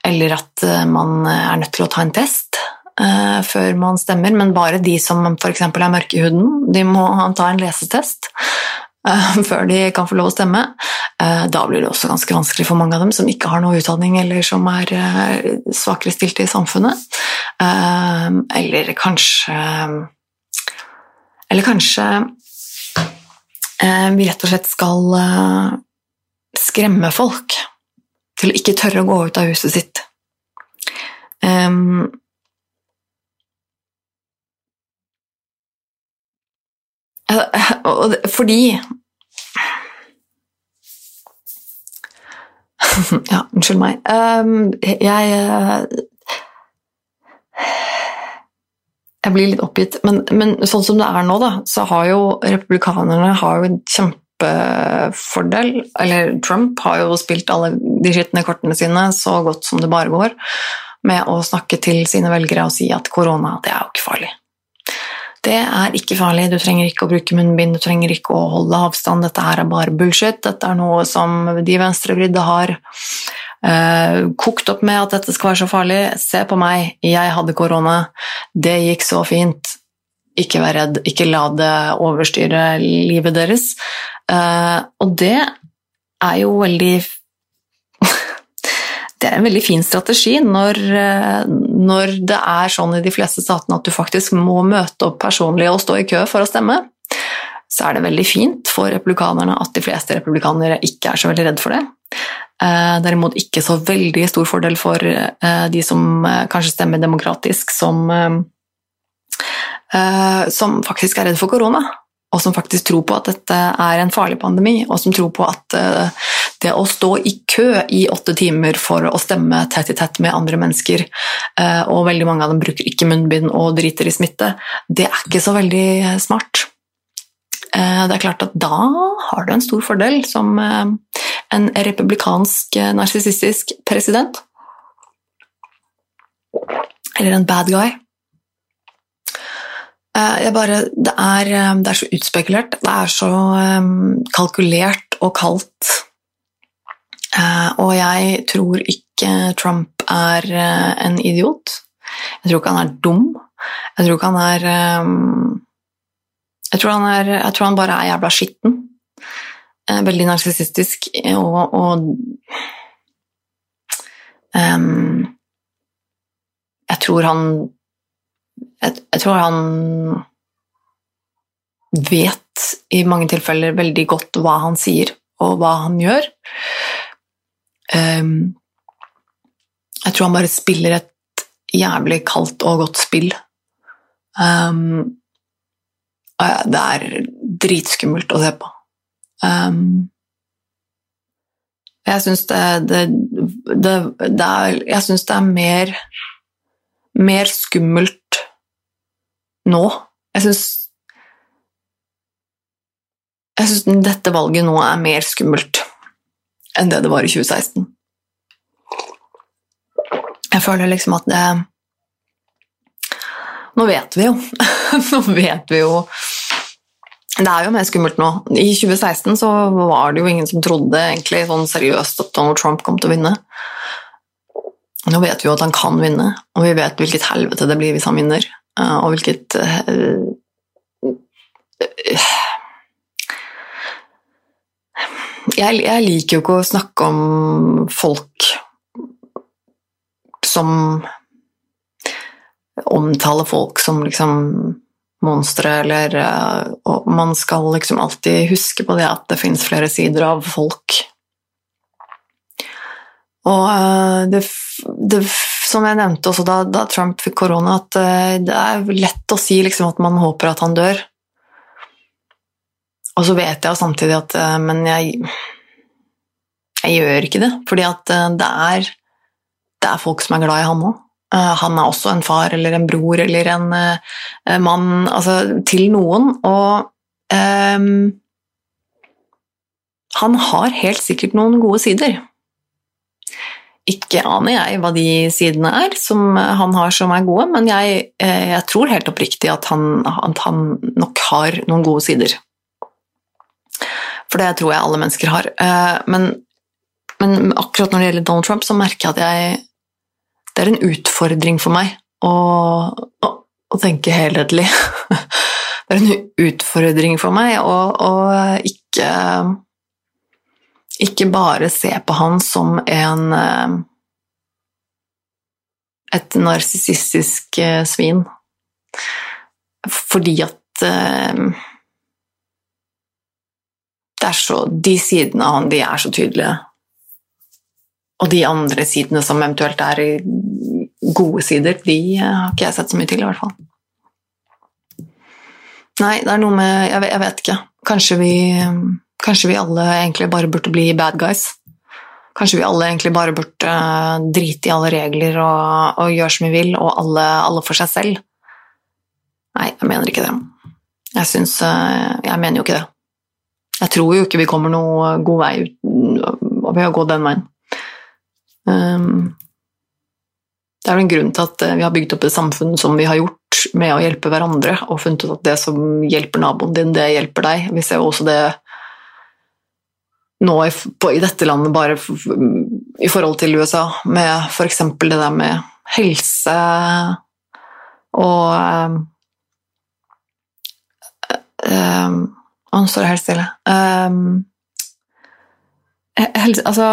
Eller at man er nødt til å ta en test uh, før man stemmer, men bare de som f.eks. er mørke i huden, de må ta en lesetest. eh, [laughs] før de kan få lov å stemme. Eh, da blir det også ganske vanskelig for mange av dem som ikke har noe utdanning eller som er uh, svakere stilte i samfunnet. eller kanskje Eller kanskje vi rett og slett skal skremme folk til å ikke tørre å gå ut av huset sitt. Um, Fordi [laughs] Ja, unnskyld meg. Um, jeg eh, Jeg blir litt oppgitt, men, men, sånn som det er nå, da, så har jo republikanerne har jo en kjempefordel. Eller Trump har jo spilt alle de skitne kortene sine så godt som det bare går, med å snakke til sine velgere og si at korona, det er jo ikke farlig. Det er ikke farlig, du trenger ikke å bruke munnbind, du trenger ikke å holde avstand, dette her er bare bullshit, dette er noe som de venstrevridde har uh, kokt opp med at dette skal være så farlig. Se på meg, jeg hadde korona, det gikk så fint. Ikke vær redd, ikke la det overstyre livet deres. Uh, og det er jo veldig det er en veldig fin strategi når, eh, når, det er sånn i de fleste statene at du faktisk må møte opp personlig og stå i kø for å stemme. Så er det veldig fint for republikanerne at de fleste republikanere ikke er så veldig redd for det. Eh, derimot ikke så veldig stor fordel for eh, de som kanskje stemmer demokratisk, som, som faktisk er redd for korona og som faktisk tror på at dette er en farlig pandemi, og som tror på at det å stå i kø i åtte timer for å stemme tett i tett med andre mennesker, uh, og veldig mange av dem bruker ikke munnbind og driter i smitte, det er ikke så veldig smart. Uh, det er klart at da har du en stor fordel som en republikansk narsissistisk president. Eller en bad guy. Eh, bare, det, er, eh, det, er, så utspekulert, det er så kalkulert og kaldt. Uh, og jeg tror ikke Trump er uh, en idiot. Jeg tror ikke han er dum. Jeg tror ikke han er um, jeg, tror han er jeg tror han bare er jævla skitten. Veldig narsissistisk og, og um, Jeg tror han jeg, jeg tror han vet i mange tilfeller veldig godt hva han sier og hva han gjør. Ehm, Jeg tror han bare spiller et jævlig kaldt og godt spill. Um, og det er dritskummelt å se på. Um, jeg syns det, det, det, det er Jeg syns det er mer mer skummelt nå. Jeg syns Jeg syns dette valget nå er mer skummelt enn det det var i 2016. Jeg føler liksom at det Nå vet vi jo. [laughs] nå vet vi jo Det er jo mer skummelt nå. I 2016 så var det jo ingen som trodde egentlig sånn seriøst at Donald Trump kom til å vinne. Nå vet vi jo at han kan vinne, og vi vet hvilket helvete det blir hvis han vinner. Eh, og hvilket uh, jeg, jeg, liker jo ikke å snakke om folk som omtaler folk som liksom monstre, eller uh, Og man skal liksom alltid huske på det at det fins flere sider av folk. Og uh, det det, som jeg nevnte også da, da Trump fikk korona, at uh, det er lett å si liksom, at man håper at han dør. Og så vet jeg samtidig at uh, Men jeg, jeg gjør ikke det, fordi at uh, det, er, det er folk som er glad i han òg. han er også en far eller en bror eller en mann altså, til noen, og um, han har helt sikkert noen gode sider. Ikke aner jeg hva de sidene er som han har som er gode, men jeg, eh, jeg tror helt oppriktig at han, at han, nok har noen gode sider. For det tror jeg alle mennesker har. Eh, men, men akkurat når det gjelder Donald Trump, så merker jeg at jeg, det er en utfordring for meg å, å, å tenke helhetlig. [laughs] Det er en utfordring for meg å, ikke ikke bare se på han som en eh, et narsissistisk eh, svin. Fordi at så, De sidene av han, de er så tydelige. Og de andre sidene som eventuelt er gode sider, de har ikke jeg sett så mye til, i hvert fall. Nei, det er noe med Jeg, jeg vet ikke. Kanskje vi Kanskje vi alle egentlig bare burde bli bad guys? Kanskje vi alle egentlig bare burde uh, drite i alle regler og, og gjøre som vi vil, og alle, alle, for seg selv? Nei, jeg mener ikke det. Jeg syns Jeg mener jo ikke det. Jeg tror jo ikke vi kommer noe god vei ved å gå den veien. Um, det er jo en grunn til at eh, vi har bygd opp et samfunn som vi har gjort, med å hjelpe hverandre, og funnet ut at det som hjelper naboen din, det hjelper deg. Vi ser jo også det nå i, på, i dette landet bare i forhold til USA, med f.eks. det der med helse og um, um, Å, står det helt stille. Um, helse, altså,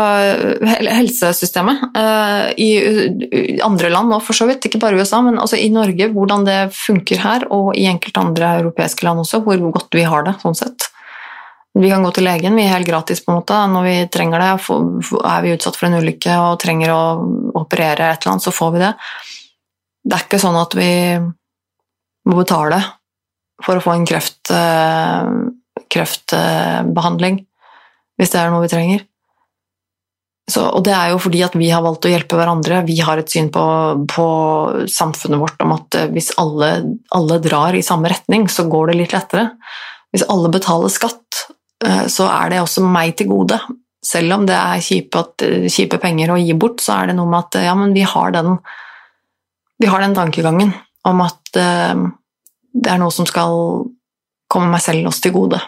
helsesystemet uh, i andre land, nå, for så vidt ikke bare USA, men altså i Norge, hvordan det funker her, og i enkelte andre europeiske land også, hvor godt vi har det sånn sett. Vi kan gå til legen, vi er helt gratis på en måte. Når vi trenger det, er vi utsatt for en ulykke og trenger å operere et eller annet, så får vi det. Det er ikke sånn at vi må betale for å få en kreft, eh, kreftbehandling hvis det er noe vi trenger. Så, og det er jo fordi at vi har valgt å hjelpe hverandre. Vi har et syn på, på samfunnet vårt om at eh, hvis alle, alle, drar i samme retning, så går det litt lettere. Hvis alle betaler skatt, Eh, så er det også meg til gode. Selv om det er kjipe, kjipe, penger å gi bort, så er det noe med at ja, men vi har den, vi har den tankegangen om at det er noe som skal komme meg selv også til gode.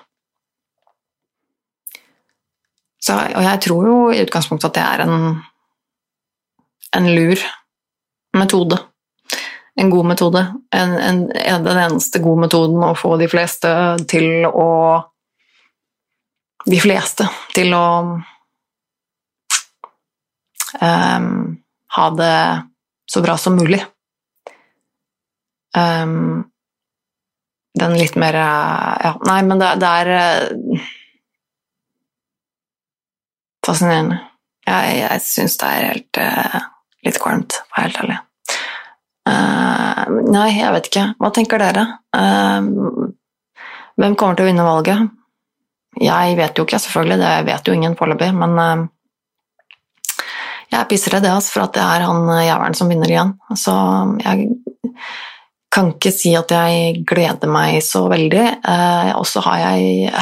Så, og jeg tror jo i utgangspunktet at det er en, en lur metode. En god metode. En, en, den eneste gode metoden å få de fleste til å de fleste til å um, ha det så bra som mulig. Um, den litt mer Ja, nei, men det, det er uh, fascinerende. Jeg, jeg syns det er helt uh, litt kvalmt, for å være helt ærlig. Uh, nei, jeg vet ikke. Hva tenker dere? Uh, hvem kommer til å vinne valget? Jeg vet jo ikke, selvfølgelig. Det vet jo ingen foreløpig, men jeg er pissredd altså, for at det er han jævelen som vinner igjen. Så jeg kan ikke si at jeg gleder meg så veldig. Og så har jeg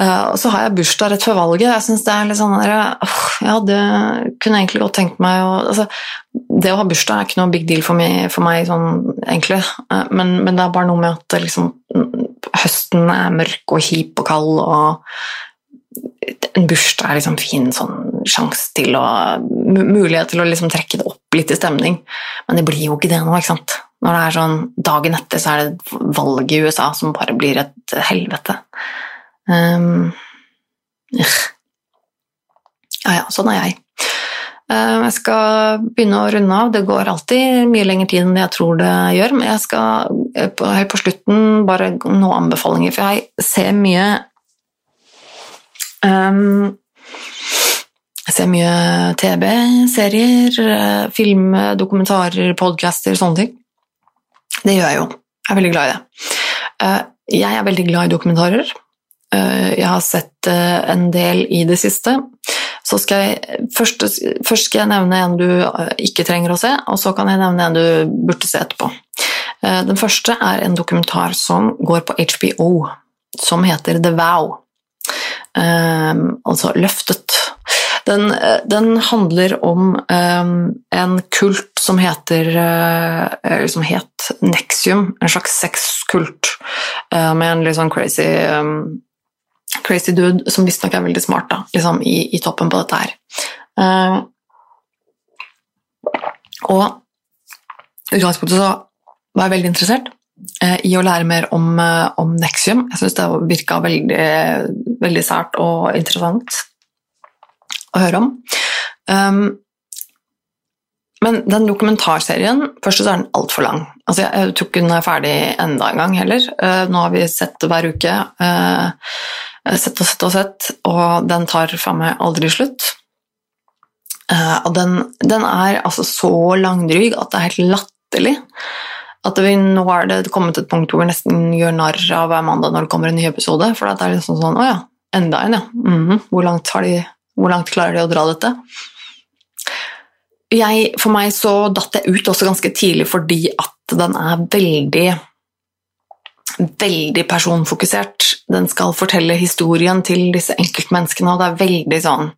Uh, så har jeg bursdag rett før valget. Jeg synes det er litt sånn der, uh, Ja, det kunne egentlig godt tenkt meg å altså, Det å ha bursdag er ikke noe big deal for meg, for meg sånn egentlig, uh, men, men, det er bare noe med at liksom, høsten er mørk og kjip og kald, og en bursdag er liksom fin sånn sjanse til å Mulighet til å liksom trekke det opp litt i stemning. Men det blir jo ikke det nå, ikke sant? Når det er sånn dagen etter så er det valget i USA som bare blir et helvete. Um, ja, ja, sånn er jeg. Uh, jeg skal begynne å runde av. Det går alltid mye lengre tid enn jeg tror det gjør, men jeg skal eh, helt på slutten bare noen anbefalinger, for jeg ser mye um, Jeg ser mye TV, serier, eh, film, dokumentarer, podcaster, sånne ting. Det gjør jeg jo. Jeg er veldig glad i det. Uh, jeg er veldig glad i dokumentarer. Eh, jeg har sett eh, en del i det siste. Så skal jeg, først, først, skal jeg nevne en du eh, ikke trenger å se, og så kan jeg nevne en du burde se etterpå. Den første er en dokumentar som går på HBO, som heter The Vow. altså Løftet. Den, den handler om en kult som heter som het Nexium, en slags sexkult med en litt sånn crazy crazy dude som visstnok er veldig smart, da, liksom i, i, toppen på dette her. Uh, og i utgangspunktet så var jeg veldig interessert uh, i å lære mer om, uh, om Nexium. Jeg syns det virka veldig, veldig sært og interessant å høre om. Um, men den dokumentarserien Først så er den altfor lang. Altså, jeg, tror ikke den er ferdig enda en gang heller. Nå har vi sett hver uke. Uh, sett og sett og sett, og den tar faen meg aldri slutt. Uh, og den, den, er altså så langdryg at det er helt latterlig. At vi, nå er det kommet til et punkt hvor vi nesten gjør narr av hver mandag når det kommer en ny episode. For det er liksom sånn Å ja, enda en, ja. Mm -hmm. hvor, langt de, hvor, langt klarer de å dra dette? Jeg, for meg så datt jeg ut også ganske tidlig fordi at den er veldig veldig personfokusert. Den skal fortelle historien til disse enkeltmenneskene, og det er veldig sånn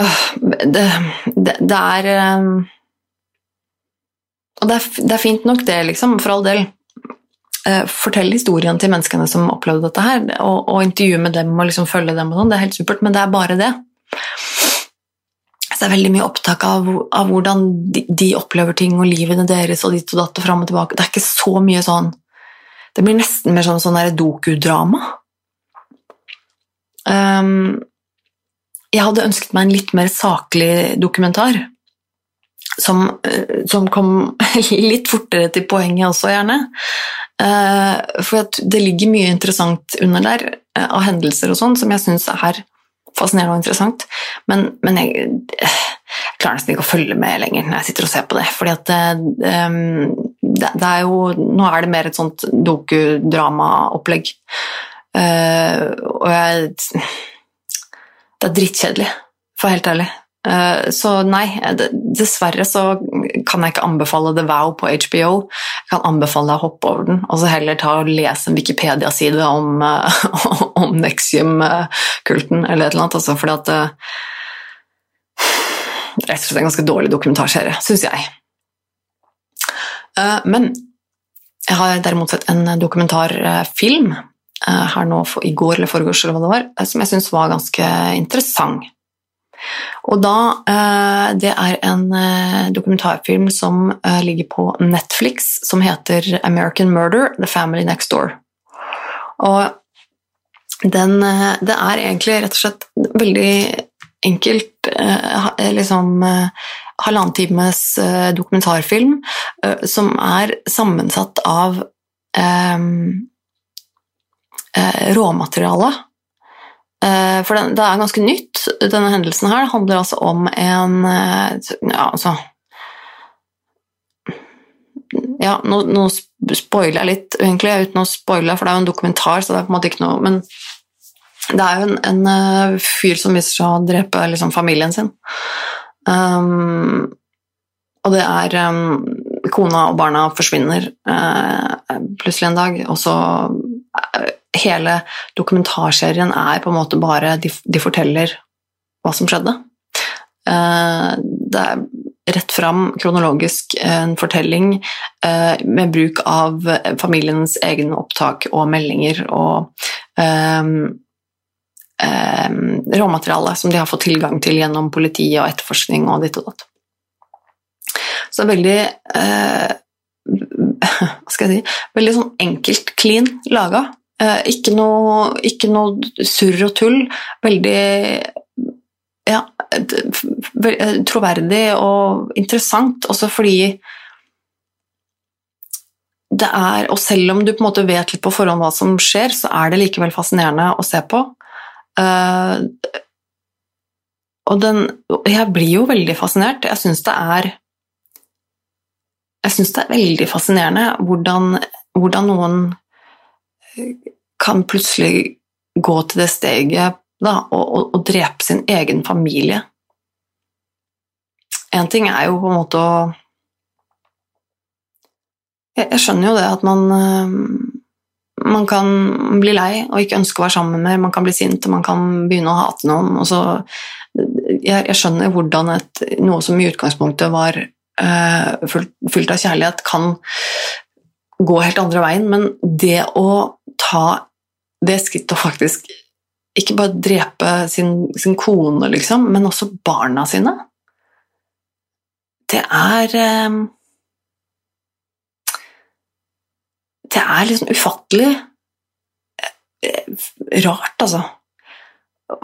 øh, det, det, det, er øh, Og det er, det er, fint nok, det, liksom, for all del. Uh, fortell historien til menneskene som opplevde dette her, og, og intervjue med dem og liksom følge dem og sånn. Det er helt supert, men det er bare det. Så det er veldig mye opptak av, av hvordan de, de, opplever ting og livene deres og ditt og datt og fram og tilbake. Det er ikke så mye sånn det blir nesten mer sånn, sånn dokudrama. Um, jeg hadde ønsket meg en litt mer saklig dokumentar. Som, uh, som kom [laughs] litt fortere til poenget også, gjerne. Uh, for det ligger mye interessant under der, uh, av hendelser og sånn, som jeg syns er fascinerende og interessant. Men, men jeg, jeg, klarer nesten ikke å følge med lenger når jeg sitter og ser på det. fordi at um, det, det, er jo Nå er det mer et sånt dokudramaopplegg. Uh, og jeg Det er drittkjedelig, for å være helt ærlig. Uh, så nei, dessverre så kan jeg ikke anbefale The Vow på HBO. Jeg kan anbefale deg å hoppe over den, og så heller ta og lese en Wikipedia-side om, uh, [laughs] om Nexium-kulten eller et eller annet, altså fordi at uh, Rett og slett en ganske dårlig dokumentarserie, syns jeg. Eh, men jeg har derimot sett en dokumentarfilm eh, her nå i går eller foregårs, eller hva det var, eh, som jeg syns var ganske interessant. Og da Det er en dokumentarfilm som ligger på Netflix, som heter 'American Murder The Family Next Door'. Og den Det er egentlig rett og slett veldig enkelt liksom halvannen times eh, dokumentarfilm eh, som er sammensatt av ehm, eh, råmateriale. For det er ganske nytt, denne hendelsen her handler altså om en Ja, altså Ja, nå, nå spoiler jeg litt, egentlig, uten å spoile, for det er jo en dokumentar, så det er på en måte ikke noe Men det er jo en, en fyr som viser seg å drepe liksom, familien sin. Um, og det er um, Kona og barna forsvinner uh, plutselig en dag, og så uh, Hele dokumentarserien er på en måte bare De, de forteller hva som skjedde. det er rett fram, kronologisk, en fortelling med bruk av familiens egne opptak og meldinger og um, eh, råmateriale som de har fått tilgang til gjennom politiet og etterforskning og ditt og datt. Så veldig eh, [laughs] Hva skal jeg si Veldig sånn enkelt, clean laga. Eh, ikke, noe, ikke noe surr og tull. Veldig ja, troverdig og interessant, også fordi det er, og selv om du på en måte vet litt på forhånd hva som skjer, så er det likevel fascinerende å se på. Uh, og den Jeg blir jo veldig fascinert. Jeg syns det er Jeg syns det er veldig fascinerende hvordan, hvordan, noen kan plutselig gå til det steget da, og, og, og drepe sin egen familie. Én ting er jo på en måte å jeg, skjønner jo det at man man kan bli lei og ikke ønske å være sammen med, man kan bli sint og man kan begynne å hate noen. Så, jeg, jeg, skjønner hvordan et, noe som i utgangspunktet var uh, fylt, av kjærlighet, kan gå helt andre veien, men det å ta det skrittet og faktisk ikke bare drepe sin, sin, kone, liksom, men også barna sine Det er uh, det er liksom ufattelig eh, rart, altså.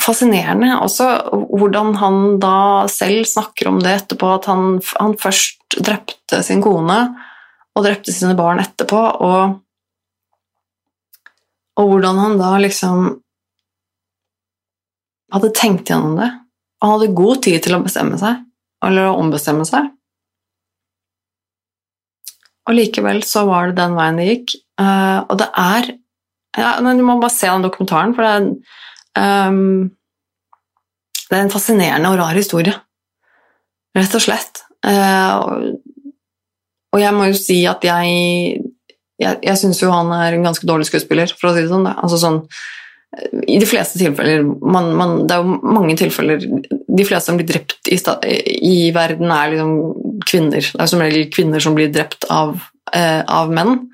Fascinerende også hvordan han da selv snakker om det etterpå, at han, han først drepte sin kone og drepte sine barn etterpå, og, og hvordan han da liksom hadde tenkt gjennom det. Han hadde god tid til å bestemme seg, eller å ombestemme seg. Og likevel så var det den veien det gikk. Uh, og det er ja, Du må bare se den dokumentaren, for det er, um, det er en fascinerende og rar historie. Rett og slett. Uh, og, jeg må jo si at jeg Jeg, jeg syns jo han er en ganske dårlig skuespiller, for å si det sånn. Altså sånn i de fleste tilfeller man, man, Det er jo mange tilfeller De fleste som blir drept i, i verden, er liksom kvinner. Det er som regel kvinner som blir drept av, eh, av menn,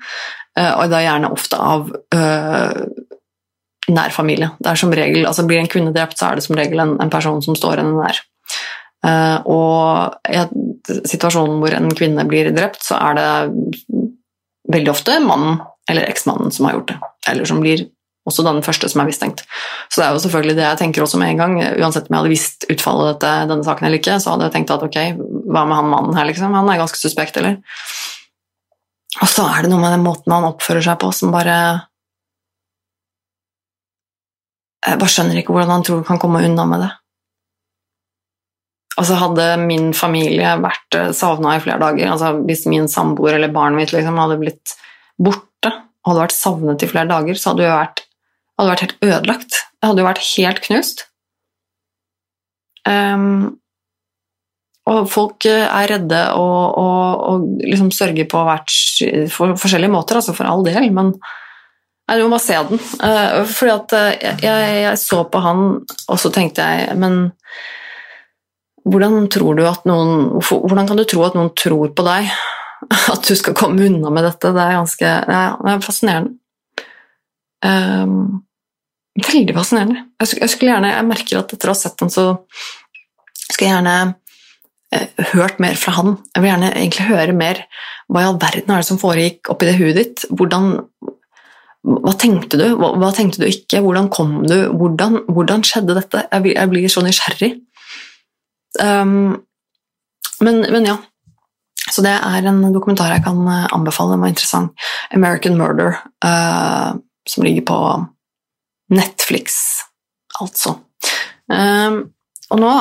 eh, og da gjerne ofte av eh, nær familie. Det er som regel, altså Blir en kvinne drept, så er det som regel en, en person som står henne nær. Eh, og i situasjonen hvor en kvinne blir drept, så er det veldig ofte mannen eller eksmannen som har gjort det, eller som blir også den første som er mistenkt. Så det er jo selvfølgelig det jeg tenker også med en gang. Uansett om jeg hadde visst utfallet dette, denne saken eller ikke, så hadde jeg tenkt at ok, hva med han mannen her, liksom? Han er ganske suspekt, eller? Og så er det noe med den måten han oppfører seg på som bare Jeg bare skjønner ikke hvordan han tror han kan komme unna med det. Altså Hadde min familie vært eh, savna i flere dager, altså hvis min samboer eller barnet mitt liksom hadde blitt borte og hadde vært savnet i flere dager, så hadde jo vært hadde vært helt ødelagt. Jeg hadde jo vært helt knust. Um, og folk eh, er redde og, og, og liksom sørger på hvert, for forskjellige måter, altså for all del, men jeg må bare se den. Uh, fordi at uh, jeg, jeg, så på han, og så tenkte jeg Men hvordan tror du at noen Hvordan kan du tro at noen tror på deg? [laughs] At du skal komme unna med dette? Det er ganske det er, det er fascinerende. Um, veldig fascinerende. Jeg, jeg, skulle gjerne, jeg merker at etter å ha sett den, så skal jeg gjerne eh, hørt mer fra han. Jeg vil gjerne egentlig høre mer hva i all verden er det som foregikk oppi det huet ditt? Hvordan, hva tenkte du, hva, hva, tenkte du ikke, hvordan kom du, hvordan, hvordan skjedde dette? Jeg, jeg, blir så nysgjerrig. Um, men, men, ja. Så det er en dokumentar jeg kan eh, anbefale, den var interessant. 'American Murder', uh, som ligger på Netflix, altså. Um, og nå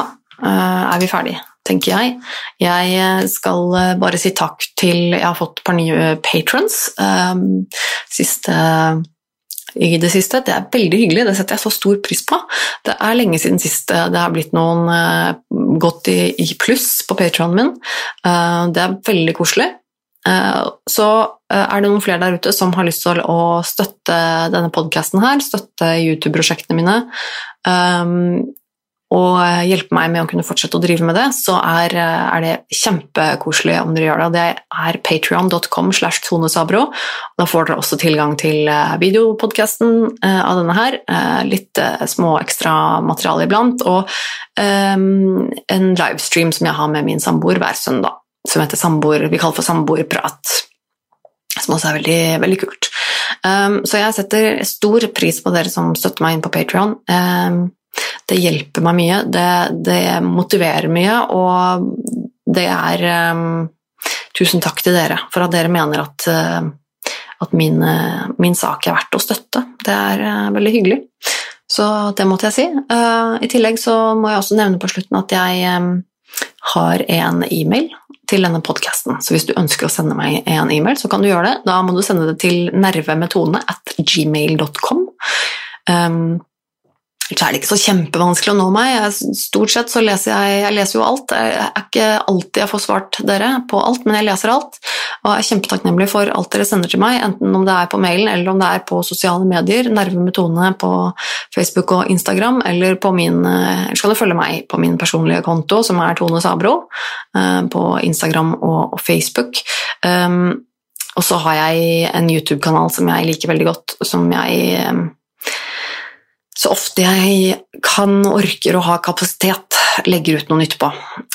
er vi ferdige tenker jeg. Jeg skal bare si takk til Jeg har fått et par nye patrons um, siste i det siste. Det er veldig hyggelig, det setter jeg så stor pris på. Det er lenge siden sist det har blitt noen gått i, pluss på patronen min. Uh, det er veldig koselig. Uh, så er det noen flere der ute som har lyst til å støtte denne podkasten her, støtte YouTube-prosjektene mine. Um, og hjelpe meg med å kunne fortsette å drive med det, så er, det kjempekoselig om dere gjør det. Det er patrion.com slash tonesabro. Da får dere også tilgang til eh, videopodkasten eh, av denne her, eh, litt små ekstra materiale iblant, og en livestream som jeg har med min samboer hver søndag, som heter samboer, vi kaller for samboerprat. Som også er veldig, veldig kult. Um, så jeg setter stor pris på dere som støtter meg inn på Patrion. Um, det hjelper meg mye, det, det motiverer mye, og det er um, Tusen takk til dere for at dere mener at, uh, at min, uh, min, sak er verdt å støtte. Det er uh, veldig hyggelig. Så det måtte jeg si. I tillegg så må jeg også nevne på slutten at jeg um, har en e-mail til denne podkasten. Så hvis du ønsker å sende meg en e-mail, så kan du gjøre det. Da må du sende det til nervemetone at gmail.com. Um, så er det ikke så kjempevanskelig å nå meg. Jeg, stort sett så leser jeg Jeg leser jo alt. Det er ikke alltid jeg får svart dere på alt, men jeg leser alt. Og jeg er kjempetakknemlig for alt dere sender til meg, enten om det er på mailen eller om det er på sosiale medier. Nerve med Tone på Facebook og Instagram, eller på min Eller så kan du følge meg på min personlige konto, som er Tone Sabro, eh, på Instagram og Facebook. Um, og så har jeg en YouTube-kanal som jeg liker veldig godt, som jeg um, så ofte jeg kan, orker og har kapasitet, legger ut noe nytt på.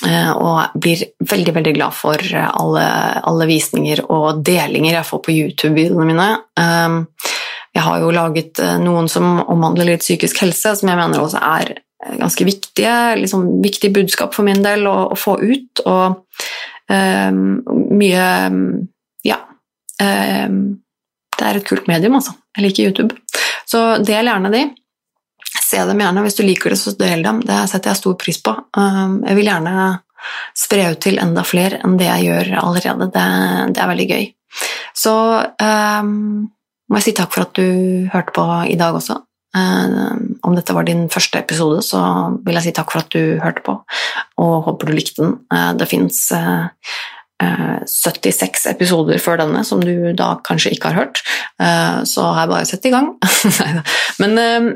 Eh, og blir veldig veldig glad for alle, alle visninger og delinger jeg får på YouTube-videoene mine. Eh, jeg har jo laget eh, noen som omhandler litt psykisk helse, som jeg mener også er ganske viktige, liksom, viktig budskap for min del å, å få ut. Og um, mye Ja. Um, det er et kult medium, altså. Jeg liker YouTube. Så del gjerne de. Se dem gjerne. Hvis du liker det, så del dem. Det setter jeg stor pris på. Um, jeg vil gjerne spre ut til enda flere enn det jeg gjør allerede. Det, det er veldig gøy. Så um, må jeg si takk for at du hørte på i dag også. Um, om dette var din første episode, så vil jeg si takk for at du hørte på, og håper du likte den. Uh, det fins uh, 76 uh, episoder før denne som du da kanskje ikke har hørt, uh, så har jeg bare sett i gang. [laughs] Men uh,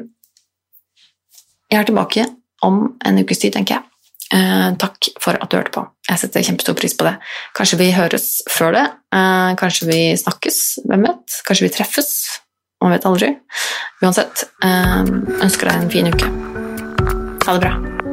jeg er tilbake om en ukes tid, tenker jeg. Eh, takk for at du hørte på. Jeg setter kjempestor pris på det. Kanskje vi høres før det. Eh, kanskje vi snakkes. Hvem vet? Kanskje vi treffes. Man vet aldri. Uansett, eh, ønsker deg en fin uke. Ha det bra.